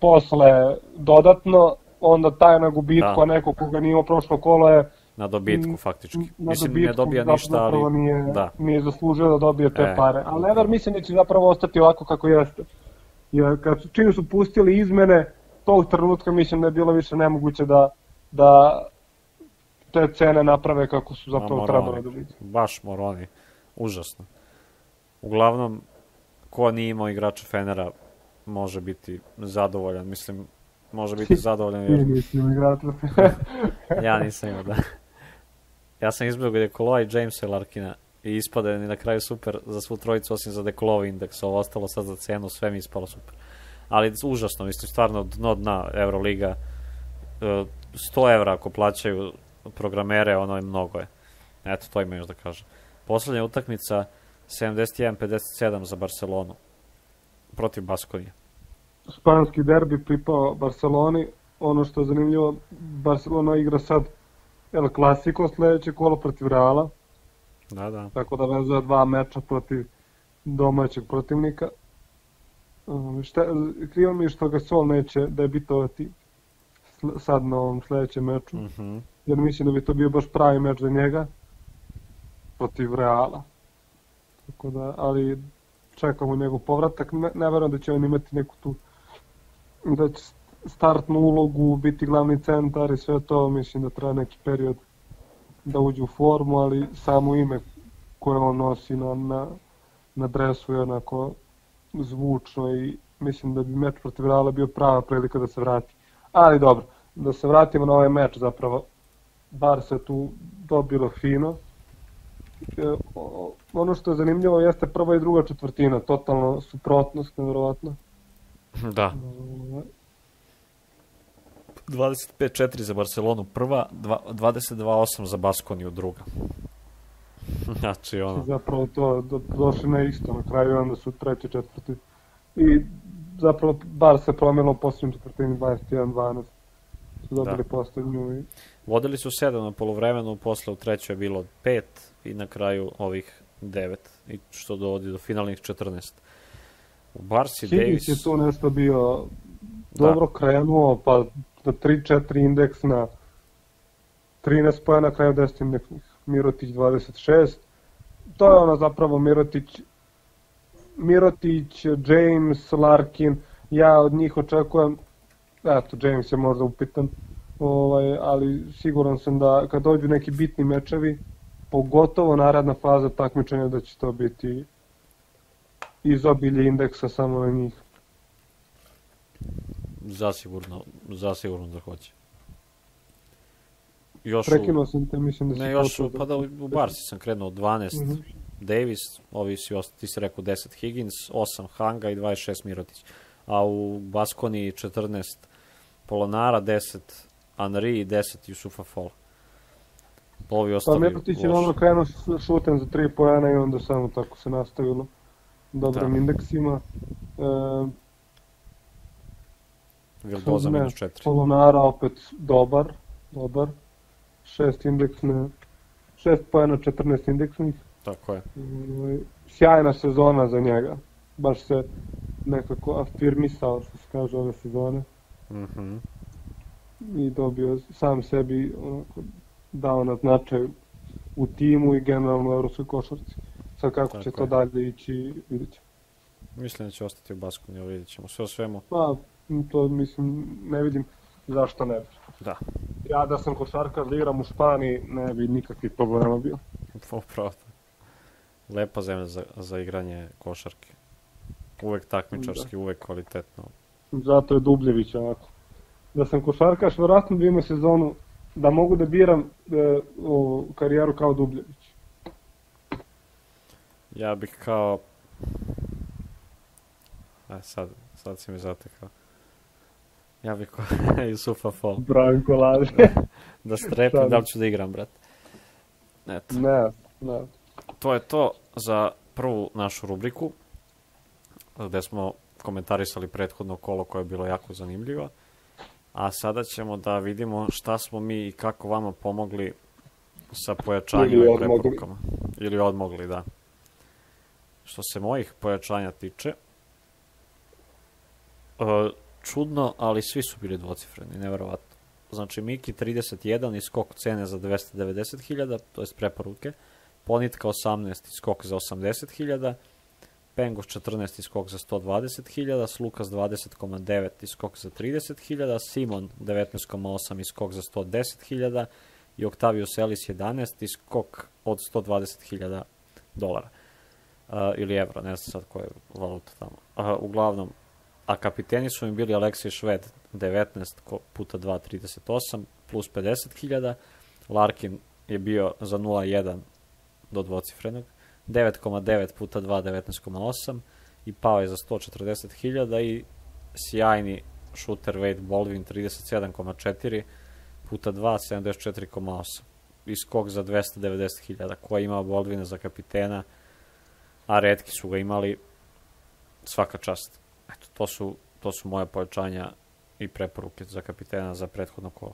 posle dodatno, onda taj na gubitku, Da. a neko koga nije imao prošlo kolo je Na dobitku, faktički. na mislim, ne dobitku, dobija zapravo ništa, ali... nije, da. nije zaslužio da dobije te E, pare. Ali upravo. mislim da će zapravo ostati ovako kako jeste. Jer kad su, čim su pustili izmene, tog trenutka mislim da je bilo više nemoguće da, da te cene naprave kako su zapravo moroni. da. Baš moroni. Užasno. Uglavnom, ko nije imao igrača Fenera može biti zadovoljan. Mislim, može biti zadovoljan jer igrača. ja nisam imao da. Ja sam izbjegao Dekoloa i Jamesa i Larkina i ispade ni na kraju super za svu trojicu osim za Dekolov indeks. Ovo ostalo sad za cenu, sve mi je ispalo super. Ali užasno, mislim, stvarno dno dna Euroliga. E, 100 evra ako plaćaju programere, ono je mnogo je. Eto, to ima još da kažem. Poslednja utakmica 71-57 za Barcelonu protiv Baskonije. Španski derbi pripao Barceloni. Ono što je zanimljivo, Barcelona igra sad El Clasico sledeće kolo protiv Reala. Da, da. tako da vezuje dva meča protiv domaćeg protivnika. Um, šta, krivo mi je što ga Sol neće debitovati sl- sad na ovom sledećem meču, Mhm. jer mislim da bi to bio baš pravi meč za njega protiv Reala. Tako da, ali čekamo njegov povratak, ne, ne verujem da će on imati neku tu da će startnu ulogu, biti glavni centar i sve to, mislim da treba neki period da uđe u formu, ali samo ime koje on nosi na, na, na dresu je onako zvučno i mislim da bi meč protiv Reala bio prava prilika da se vrati. Ali dobro, da se vratimo na ovaj meč zapravo. Bar se tu dobilo fino. E, ono što je zanimljivo jeste prva i druga četvrtina, totalno suprotnost, nevjerovatno. Da. 25-4 za Barcelonu prva, dva- 22-8 za Baskoniju druga. Znači, ono, Zapravo to do, došli na isto na kraju, onda su treći, četvrti. I zapravo bar se promjelo u posljednjem četvrtini 21-12. Su dobili Da. da. posljednju i vodili su 7 na polovremenu, posle u trećoj je bilo 5 i na kraju ovih 9, i što dovodi do finalnih 14. U Barsi Higgins Davis... je tu nešto bio dobro krenuo, pa na 3-4 indeks na 13 pojena na kraju 10 indeksnih. Mirotić 26. To je ono zapravo Mirotić Mirotić, James, Larkin, ja od njih očekujem, eto, James je možda upitan, ovaj, ali siguran sam da kad dođu neki bitni mečevi, pogotovo naredna faza takmičenja da će to biti izobilje indeksa samo na njih. Zasigurno, zasigurno da hoće. još Prekinuo sam te, mislim da si Ne, još u, pa da u, u Barsi sam krenuo 12 Mhm. Davis, ovi si, osta- ti si rekao 10 Higgins, 8 Hanga i 26 Mirotić. A u Baskoni 14 Polonara, 10 Anri i 10 Jusufa Fall. Ovi Pa ostali Mirotić je ono krenuo šutem za tri pojena i onda samo tako se nastavilo dobrim Da. indeksima. E, Vildoza minus 4. Polonara opet dobar, dobar. Šest indeksne, šest pojena, 14 indeksnih. Tako je. Ovaj, Sjajna sezona za njega. Baš se nekako afirmisao, što se kaže, ove sezone. Mhm. I dobio sam sebi onako, dao na značaju u timu i generalno u evropskoj košarci. Sad kako će Tako to je. dalje ići, vidjet ćemo. Mislim da će ostati u Baskoni, evo vidjet ćemo. Sve o svemu, Pa, to mislim, ne vidim zašto ne bi. da, Ja da sam košarkar da igram u Španiji, ne bi nikakvih problema bio. upravo. Lepa zemlja za, za igranje košarke. Uvek takmičarski, uvek kvalitetno. Zato je Dubljević onako. Da sam košarkaš, verovatno bi imao sezonu da mogu da biram e, o, karijeru kao Dubljević. Ja bih kao... A sad, sad si mi zatekao. Ja bih Jusufa Fall. Branko Laže. Da strepim Šalim. da li ću da igram, brat. Eto, ne, ne. to je to za prvu našu rubriku, gde smo komentarisali prethodno kolo koje je bilo jako zanimljivo. A sada ćemo da vidimo šta smo mi i kako vama pomogli sa pojačanjem Ili i preporukama. Ili odmogli, da. Što se mojih pojačanja tiče, e, čudno, ali svi su bili dvocifreni, neverovatno. Znači, Miki 31 i skok cene za 290.000, to je preporuke. Ponitka 18 i skok za 80.000. Pengos 14 i skok za 120.000, Slukas 20,9 i skok za 30.000, Simon 19,8 i skok za 110.000 i Octavius Ellis 11 i skok od 120.000 dolara. Uh, ili evra, ne znam sad koja je valuta tamo. Uh, uglavnom, a kapiteni su mi bili Aleksej Šved 19 ko- puta 2, 38 plus 50.000, Larkin je bio za 0,1 do dvocifrenog, 9,9 puta 2, 19,8 i pao je za 140.000 i sjajni šuter Wade Baldwin 37,4 puta 2, 74,8 i skok za 290.000 koji ima Baldwina za kapitena? A redki su ga imali svaka čast. Eto, to su, to su moje pojačanja i preporuke za kapitena za prethodno kolo.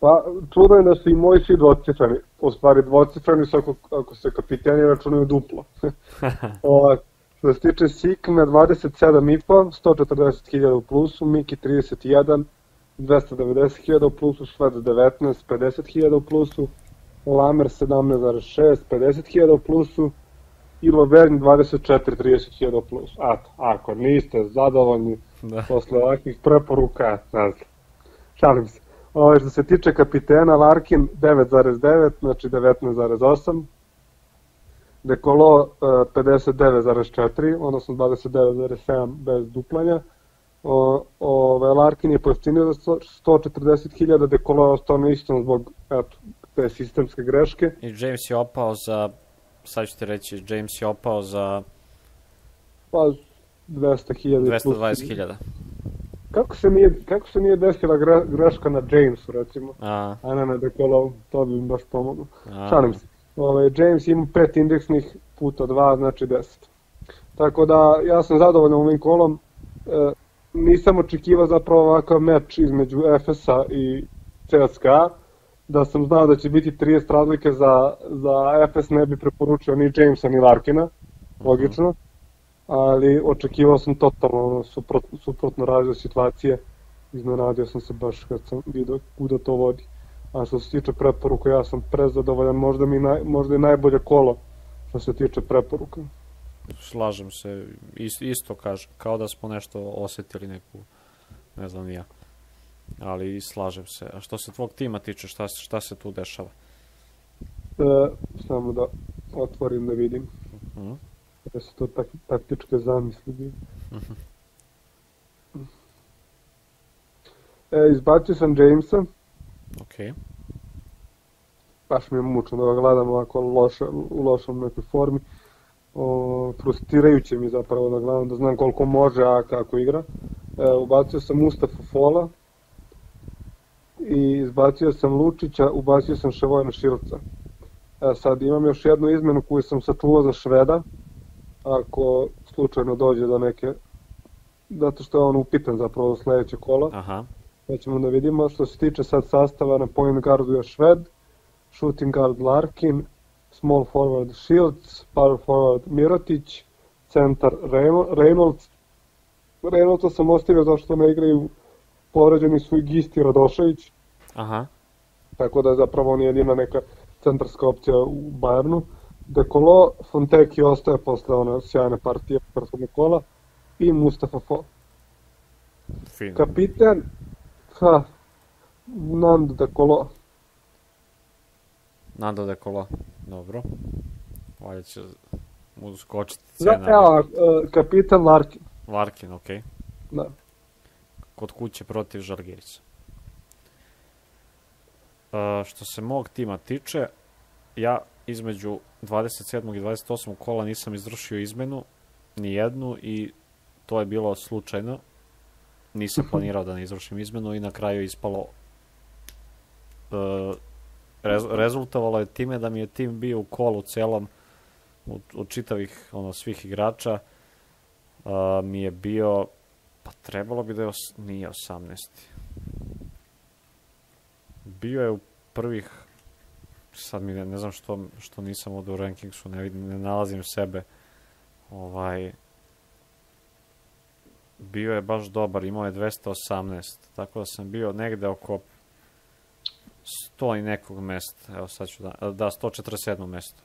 Pa, čudno je da su i moji svi dvocifreni. U stvari, dvocifreni su ako, ako se kapiteni računaju duplo. Ovak, što se tiče Sikme, 27,5, 140.000 u plusu, Miki 31, 290.000 u plusu, Šved 19, 50.000 u plusu, Lamer 17,6, 50.000 u plusu i Lovern 24, 30.000 u plusu. A, ako niste zadovoljni Da. posle ovakvih preporuka, ne znam. Šalim se. Ove, što se tiče kapitena, Larkin 9,9, znači 19,8. Dekolo e, 59,4, odnosno 29,7 bez duplanja. O, ove, Larkin je pojeftinio za 100 140.000, Dekolo je ostao na istom zbog eto, te sistemske greške. I James je opao za, sad ću ti reći, James je opao za Pa 200.000 plus. 220.000. Kako se nije, kako se nije desila gre, greška na Jamesu, recimo? A, a ne na Dekolo, to bi im baš pomoglo. Šalim se. Ove, James ima pet indeksnih puta dva, znači 10. Tako da ja sam zadovoljan ovim kolom. E, nisam očekivao zapravo ovakav meč između FS-a i CSKA. Da sam znao da će biti 30 razlike za, za FS ne bi preporučio ni Jamesa ni Larkina, logično. Ali očekivao sam totalno ono, suprot, suprotno razvoj situacije. Iznenadio sam se baš kad sam vidio kuda to vodi. A što se tiče preporuka, ja sam prezadovoljan, možda mi naj, možda i najbolje kolo što se tiče preporuka. slažem se, Is, isto kažem, kao da smo nešto osetili neku, ne znam ja. Ali slažem se. A što se tvog tima tiče, šta, šta se tu dešava? E, samo da otvorim da vidim. Mhm. Da su to tak, taktičke zamisli. bile. E, izbacio sam Jamesa, Ok. baš mi je mučno da ga gledam ovako loše, u lošom nekoj formi. O, frustrirajuće mi zapravo da gledam, da znam koliko može, a kako igra. E, ubacio sam Mustafa Fola i izbacio sam Lučića, ubacio sam Ševojna Šilca. E, sad imam još jednu izmenu koju sam sačuvao za Šveda, ako slučajno dođe do neke, zato što je on upitan zapravo sledeće kola. Aha. Pa ćemo da vidimo što se tiče sad sastava na point guardu je Šved, shooting guard Larkin, small forward Shields, power forward Mirotić, centar Reynolds. Reynoldsa sam ostavio zašto ne igraju povređeni su i Gisti Radošević, Aha. tako da je zapravo on jedina neka centarska opcija u Bayernu. Dekolo, Fonteki ostaje posle one sjajne partije prethodnog kola i Mustafa Fall. Fino. Kapiten, ha, Nando Dekolo. Nando de Colo. Dobro. Valjda će mu skočiti Da, cena. evo, e, kapitan Larkin. Larkin, okej. Da. Kod kuće protiv Žalgirića. Što se mog tima tiče, ja između 27. i 28. kola nisam izvršio izmenu, ni jednu, i to je bilo slučajno. Nisam planirao da ne izvršim izmenu i na kraju je ispalo uh, rez, rezultovalo je time da mi je tim bio u kolu celom od, od čitavih ono, svih igrača uh, mi je bio pa trebalo bi da je os, nije 18 bio je u prvih sad mi ne, ne znam što, što nisam ovde u rankingsu ne, vidim, ne nalazim sebe ovaj bio je baš dobar, imao je 218, tako da sam bio negde oko 100 i nekog mesta, evo sad ću da, da 147. mesto.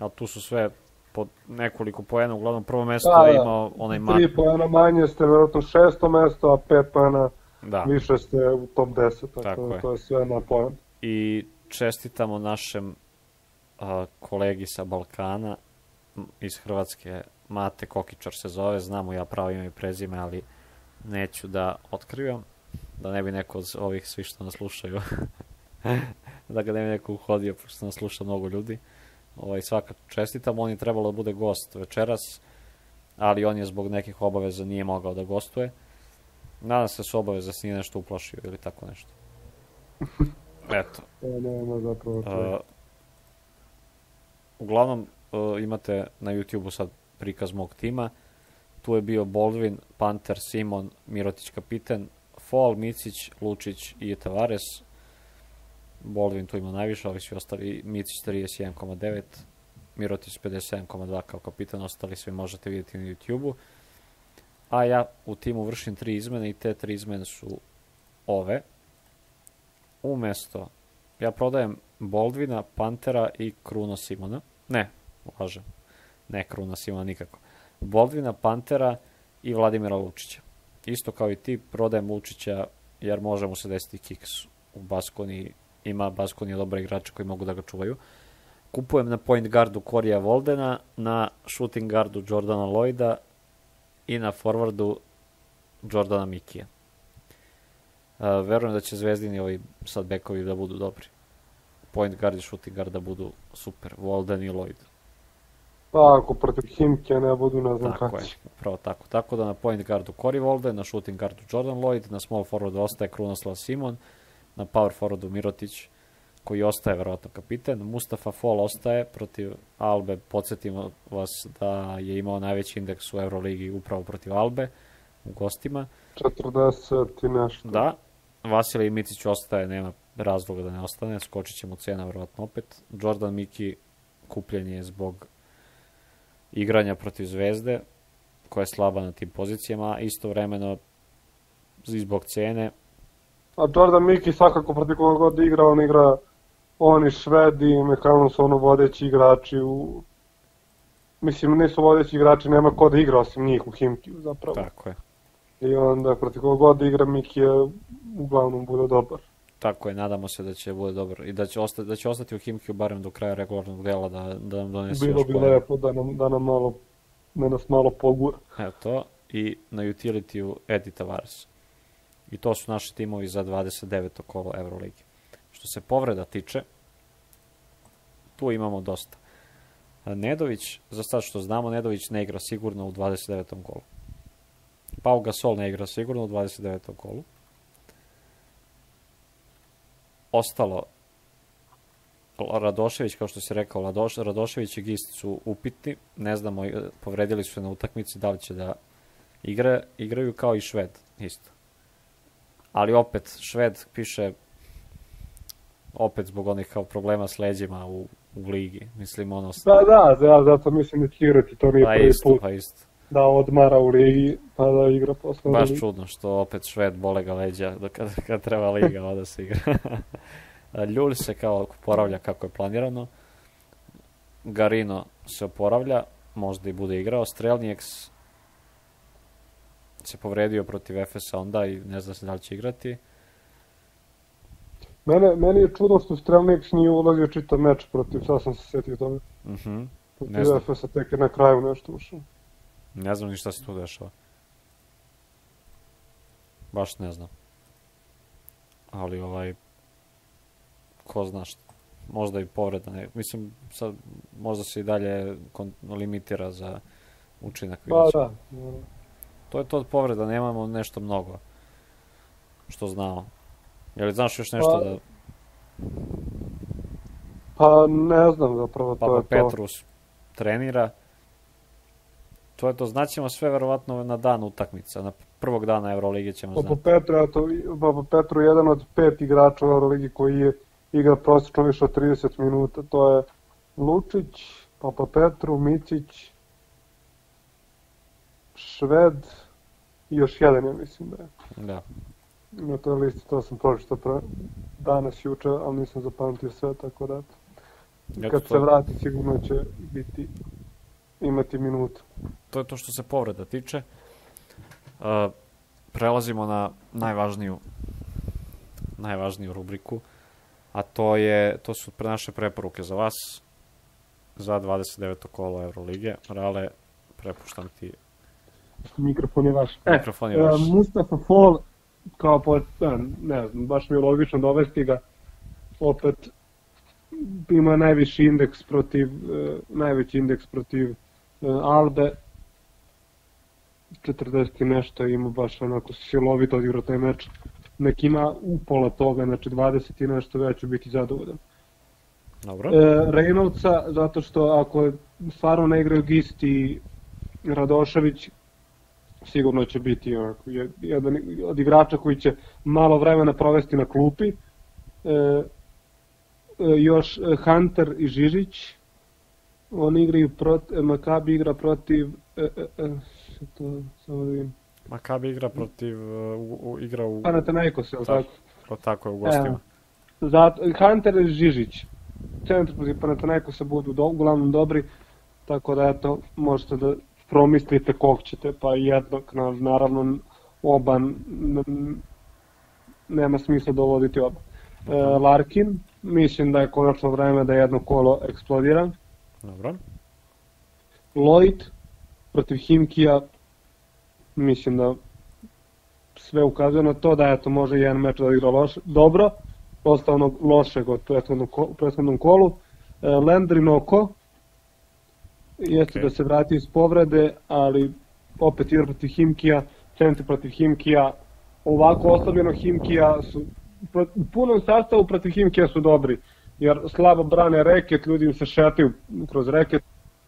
Ali tu su sve po nekoliko poena, uglavnom prvo mesto Da, je da. imao onaj man, Tri pojena manje ste verovatno šesto mesto, a pet pojena da. više ste u top 10, tako, Tako da je. to je sve na pojen. I čestitamo našem a, kolegi sa Balkana iz Hrvatske, Mate Kokičar se zove, znamo ja pravo ime i prezime, ali neću da otkrivam, da ne bi neko od ovih svi što nas slušaju, da ga ne bi neko uhodio, pošto nas sluša mnogo ljudi. Ovaj, svaka čestitam, on je trebalo da bude gost večeras, ali on je zbog nekih obaveza nije mogao da gostuje. Nadam se da su obaveze da se nije nešto uplašio ili tako nešto. Eto, To nema zapravo to. Uh, uglavnom, uh, imate na YouTube-u sad prikaz mog tima. Tu je bio Baldwin, Panter, Simon, Mirotić kapiten, Fall, Micić, Lučić i Tavares. Baldwin tu ima najviše, ali svi ostali, Micić 31,9, Mirotić 57,2 kao kapitan, ostali svi možete vidjeti na YouTube-u. A ja u timu vršim tri izmene i te tri izmene su ove. Umesto ja prodajem Boldvina, Pantera i Kruna Simona. Ne, lažem. Ne Kruna Simona nikako. Boldvina, Pantera i Vladimira Lučića. Isto kao i ti, prodajem Lučića jer može mu se desiti kiks u Baskoni. Ima Baskoni dobre igrače koji mogu da ga čuvaju. Kupujem na point guardu Korija Voldena, na shooting guardu Jordana Lloyda i na forwardu Jordana Mikija. Uh, verujem da će Zvezdini ovi sad bekovi da budu dobri. Point guard i shooting guard da budu super. Walden i Lloyd. Pa ako protiv Himke ne budu, ne znam Tako kako je, upravo tako. Tako da na point guardu Corey Walden, na shooting guardu Jordan Lloyd, na small forwardu ostaje Krunoslav Simon, na power forwardu Mirotić, koji ostaje verovatno kapiten. Mustafa Fall ostaje protiv Albe. Podsjetimo vas da je imao najveći indeks u Euroligi upravo protiv Albe u gostima. 40 i nešto. Da, Vasilij Micić ostaje, nema razloga da ne ostane, skočit će mu cena verovatno opet. Jordan Miki kupljen je zbog igranja protiv Zvezde, koja je slaba na tim pozicijama, a istovremeno i zbog cene, A Jordan Miki svakako protiv koga god igra, on igra oni Švedi i Mekano su ono vodeći igrači u... Mislim, nisu vodeći igrači, nema ko da igra osim njih u Himkiju zapravo. tako je. I onda protiv koga god igra Miki je uglavnom bude dobar. Tako je, nadamo se da će bude dobro i da će, osta, da će ostati u Himkiju barem do kraja regularnog dela da, da nam donese Bilo još bi poena. lepo da nam, da nam malo, da nas malo pogura. Evo to. I na utility-u Edi Tavares. I to su naši timovi za 29. kolo Euroligi. Što se povreda tiče, tu imamo dosta. Nedović, za sad što znamo, Nedović ne igra sigurno u 29. kolu. Pau Gasol ne igra sigurno u 29. kolu. Ostalo, Radošević, kao što se rekao, Radoš, Radošević i Gist su upitni, ne znamo, povredili su na utakmici, da li će da igre, igraju kao i Šved, isto. Ali opet, Šved piše opet zbog onih kao problema s leđima u, u ligi. Mislim, ono... Da, da, da, zato mislim da će igrati, to nije pa prvi isto, put pa isto. da odmara u ligi, pa da igra posle. Baš ligi. čudno što opet Šved bole ga leđa da kad, kad treba liga onda se igra. Ljulj se kao oporavlja kako je planirano. Garino se oporavlja, možda i bude igrao. Strelnijeks se povredio protiv Efesa onda i ne zna se da li će igrati. Mene, meni je čudno što Strelnik nije ulazio čitav meč protiv, sad sam se setio toga. Uh -huh. Protiv Ne znam. Efesa tek je na kraju nešto ušao. Ne znam ni šta se tu dešava. Baš ne znam. Ali ovaj ko zna šta. Možda i povreda. Ne. Mislim, sad, možda se i dalje limitira za učinak. Pa da. To je to od povreda, nemamo nešto mnogo. Što znamo. Je li znaš još nešto Pa, da Pa ne znam zapravo, to Papa je to. Petrus trenira? To je to, znaćemo sve verovatno na dan utakmica, na prvog dana Evrolige ćemo Papa znati. Petru, eto, Papa Petru je jedan od pet igrača u Euroligi koji je igra prosječno više od 30 minuta. To je Lučić, Papa Petru, Micić, Šved i još jedan, ja mislim da je. Da. Na toj listi to sam pročitao pre danas, juče, ali nisam zapamtio sve, tako da kad se vrati sigurno će biti imati minutu. to je to što se povreda tiče. Uh, prelazimo na najvažniju najvažniju rubriku, a to je to su pre naše preporuke za vas za 29. kolo Evrolige. Rale, prepuštam ti Mikrofon je vaš. E, mikrofon je vaš. E, Mustafa Fall, kao po, ne znam, baš mi je logično dovesti ga, opet ima najviši indeks protiv, e, najveći indeks protiv e, Albe, 40 i nešto, ima baš onako silovito odigrao taj meč. Nek ima upola toga, znači 20 i nešto, ja ću biti zadovoljan. Dobro. E, Reynoldsa, zato što ako stvarno ne igraju Gist i Radošević, sigurno će biti onako, jed- jedan od igrača koji će malo vremena provesti na klupi. E, e, još e, Hunter i Žižić, oni igraju protiv, Makabi igra protiv, e, e, e, to, samo da vidim, Makabi igra protiv, u, u, igra u, Panathinaikos, je li Tako. o, tako je, u gostima. Zato, Hunter i Žižić. Centar protiv Panathinaikosa budu do, uglavnom dobri, tako da eto, možete da promislite kog ćete, pa jednog, na, naravno oba nema smisla dovoditi oba. E, Larkin, mislim da je konačno vreme da jedno kolo eksplodira. Dobro. Lloyd protiv Himkija, mislim da sve ukazuje na to da eto može jedan meč da igra loš, dobro, posle onog lošeg od prethodnog, ko- prethodnom kolu. E, Landry Noko, jeste Ok. da se vrati iz povrede, ali opet igra protiv Himkija, centar protiv Himkija, ovako oslabljeno Himkija su u punom sastavu protiv Himkija su dobri, jer slabo brane reket, ljudi im se šetaju kroz reket,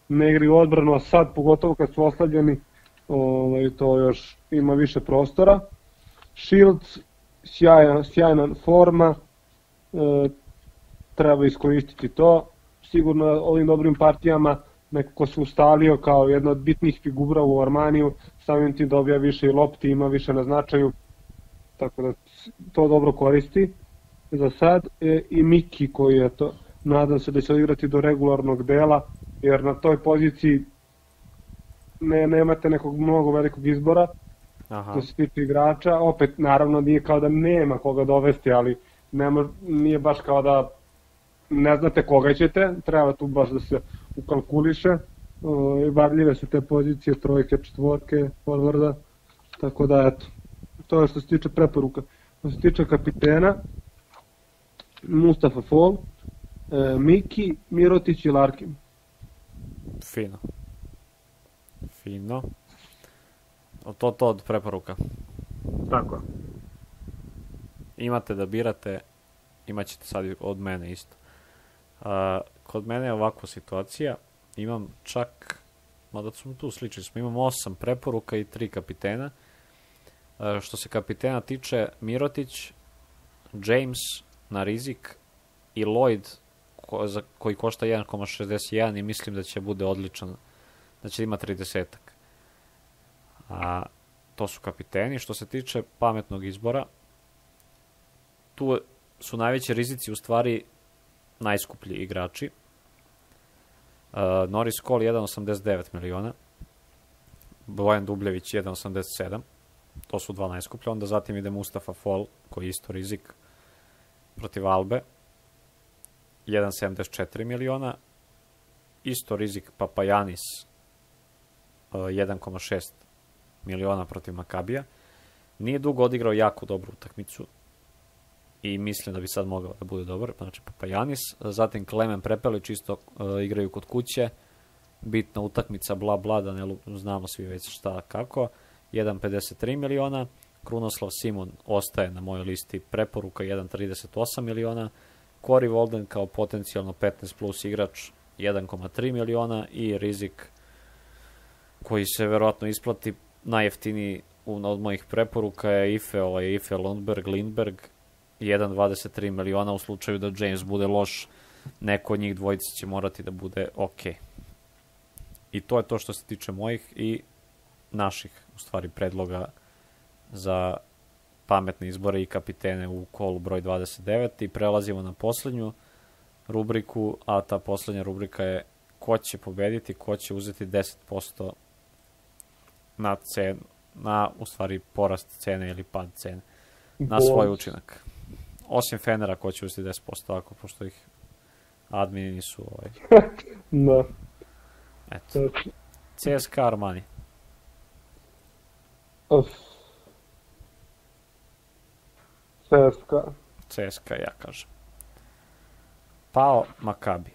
ne igraju odbranu, a sad pogotovo kad su oslabljeni, ovaj, to još ima više prostora. Shields, sjajan, sjajna forma, e, treba iskoristiti to. Sigurno ovim dobrim partijama nekako se ustalio kao jedna od bitnih figura u Armaniju, samim tim dobija više i lopti, ima više na značaju, tako da to dobro koristi za sad. E, I Miki koji je to, nadam se da će igrati do regularnog dela, jer na toj poziciji ne, nemate nekog mnogo velikog izbora Aha. što se tiče igrača, opet naravno nije kao da nema koga dovesti, ali nema, nije baš kao da ne znate koga ćete, treba tu baš da se ukalkuliše, o, varljive su te pozicije, trojke, četvorke, forwarda, tako da eto, to je što se tiče preporuka. Što se tiče kapitena, Mustafa Fall, E, Miki, Mirotić i Larkin. Fino. Fino. O, To to od preporuka. Tako. Imate da birate, imat ćete sad od mene isto. A, kod mene je ovakva situacija, imam čak, mada smo tu slični smo, imam osam preporuka i tri kapitena. A, što se kapitena tiče, Mirotić, James na rizik i Lloyd ko, za, koji košta 1,61 i mislim da će bude odličan, da će ima 30-ak. A to su kapiteni. Što se tiče pametnog izbora, tu su najveći rizici u stvari najskuplji igrači. Uh, Norris Cole 1,89 miliona, Bojan Dubljević 1,87, to su dva najskuplja, onda zatim ide Mustafa Fall, koji je isto rizik protiv Albe, 1,74 miliona, isto rizik Papajanis, uh, 1,6 miliona protiv Makabija. Nije dugo odigrao jako dobru utakmicu i mislim da bi sad mogao da bude dobar, znači Papajanis, zatim Klemen Prepelić isto uh, igraju kod kuće, bitna utakmica, bla bla, da ne znamo svi već šta kako, 1,53 miliona, Krunoslav Simon ostaje na mojoj listi preporuka 1,38 miliona, Cory Walden kao potencijalno 15 plus igrač 1,3 miliona. I rizik koji se verovatno isplati najjeftiniji od mojih preporuka je Ife, ovaj Ife Lundberg, Lindberg 1,23 miliona u slučaju da James bude loš, neko od njih dvojice će morati da bude ok. I to je to što se tiče mojih i naših, u stvari, predloga za pametne izbore i kapitene u kolu broj 29 i prelazimo na poslednju rubriku, a ta poslednja rubrika je ko će pobediti, ko će uzeti 10% na cenu, na, u stvari, porast cene ili pad cene na svoj učinak. Osim Fenera ko će uzeti 10% ako, pošto ih admini nisu ovaj, Da, eto. CSKA Armani. Uf. CSKA. CSKA ja kažem. Pao Makabi.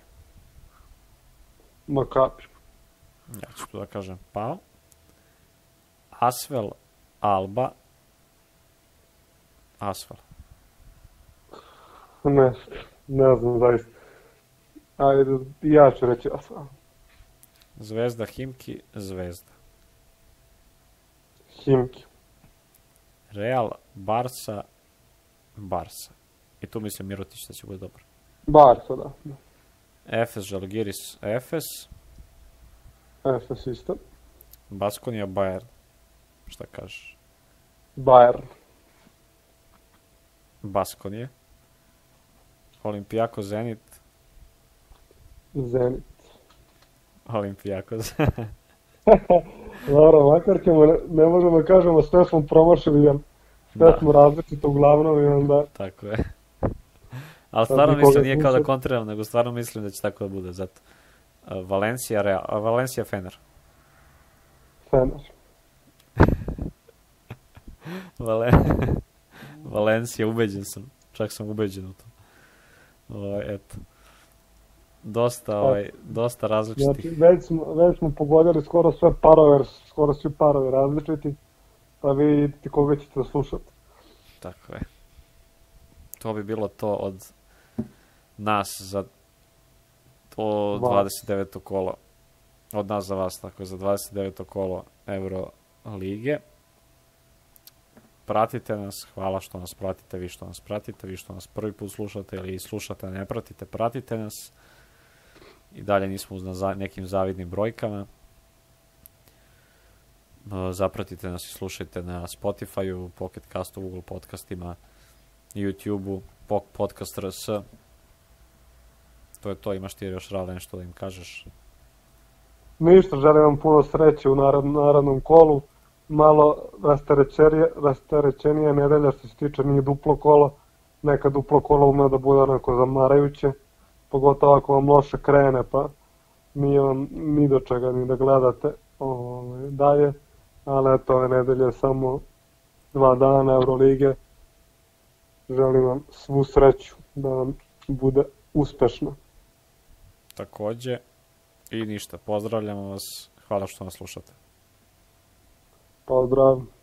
Makabi. Ja ću tu da kažem Pao. Asvel Alba. Asvel. Ne, ne znam zaista. Ajde, ja ću reći Asvel. Zvezda Himki, Zvezda. Himki. Real, Barsa, Barsa. I tu mislim Mirotić da će bude dobar. Barca, da. Efes, Žalgiris, Efes. Efes isto. Baskonija, Bayern. Šta kažeš? Bayern. Baskonije. Olimpijako, Zenit. Zenit. Olimpijako. Dobro, makar ćemo, ne, ne možemo da kažemo sve smo promašili, jer sve Da. smo različito uglavnom i onda Tako je. Ali stvarno mislim, nije kao da kontriram, nego stvarno mislim da će tako da bude, zato. Valencija, Real, Valencija, Fener. Fener. Vale... Valencija, ubeđen sam. Čak sam ubeđen u to. Ovaj, eto. Dosta, ovaj, dosta različitih. Znači, već smo, već smo pogodili skoro sve parove, skoro svi parovi različiti, pa vi vidite koga ćete da slušati. Tako je. To bi bilo to od nas za to Vas. 29. kolo. Od nas za vas, tako je, za 29. kolo Euro lige. Pratite nas, hvala što nas pratite, vi što nas pratite, vi što nas prvi put slušate ili slušate, ne pratite, pratite nas. I dalje nismo na nekim zavidnim brojkama. Zapratite nas i slušajte na Spotify-u, Pocket Castu, Google podcastima, YouTube-u, Podcast RS. To je to, imaš ti još rale nešto da im kažeš. Ništa, želim vam puno sreće u narad, narednom kolu. Malo rasterećenije, rasterećenija nedelja što se tiče nije duplo kolo. Neka duplo kolo ume da bude onako zamarajuće. Pogotovo ako vam loše krene, pa nije vam ni do čega ni da gledate ovaj, dalje. Ali eto, ove nedelje je samo dva dana Eurolige. Želim vam svu sreću da vam bude uspešno. takođe. I ništa, pozdravljamo vas, hvala što nas slušate. Pozdrav.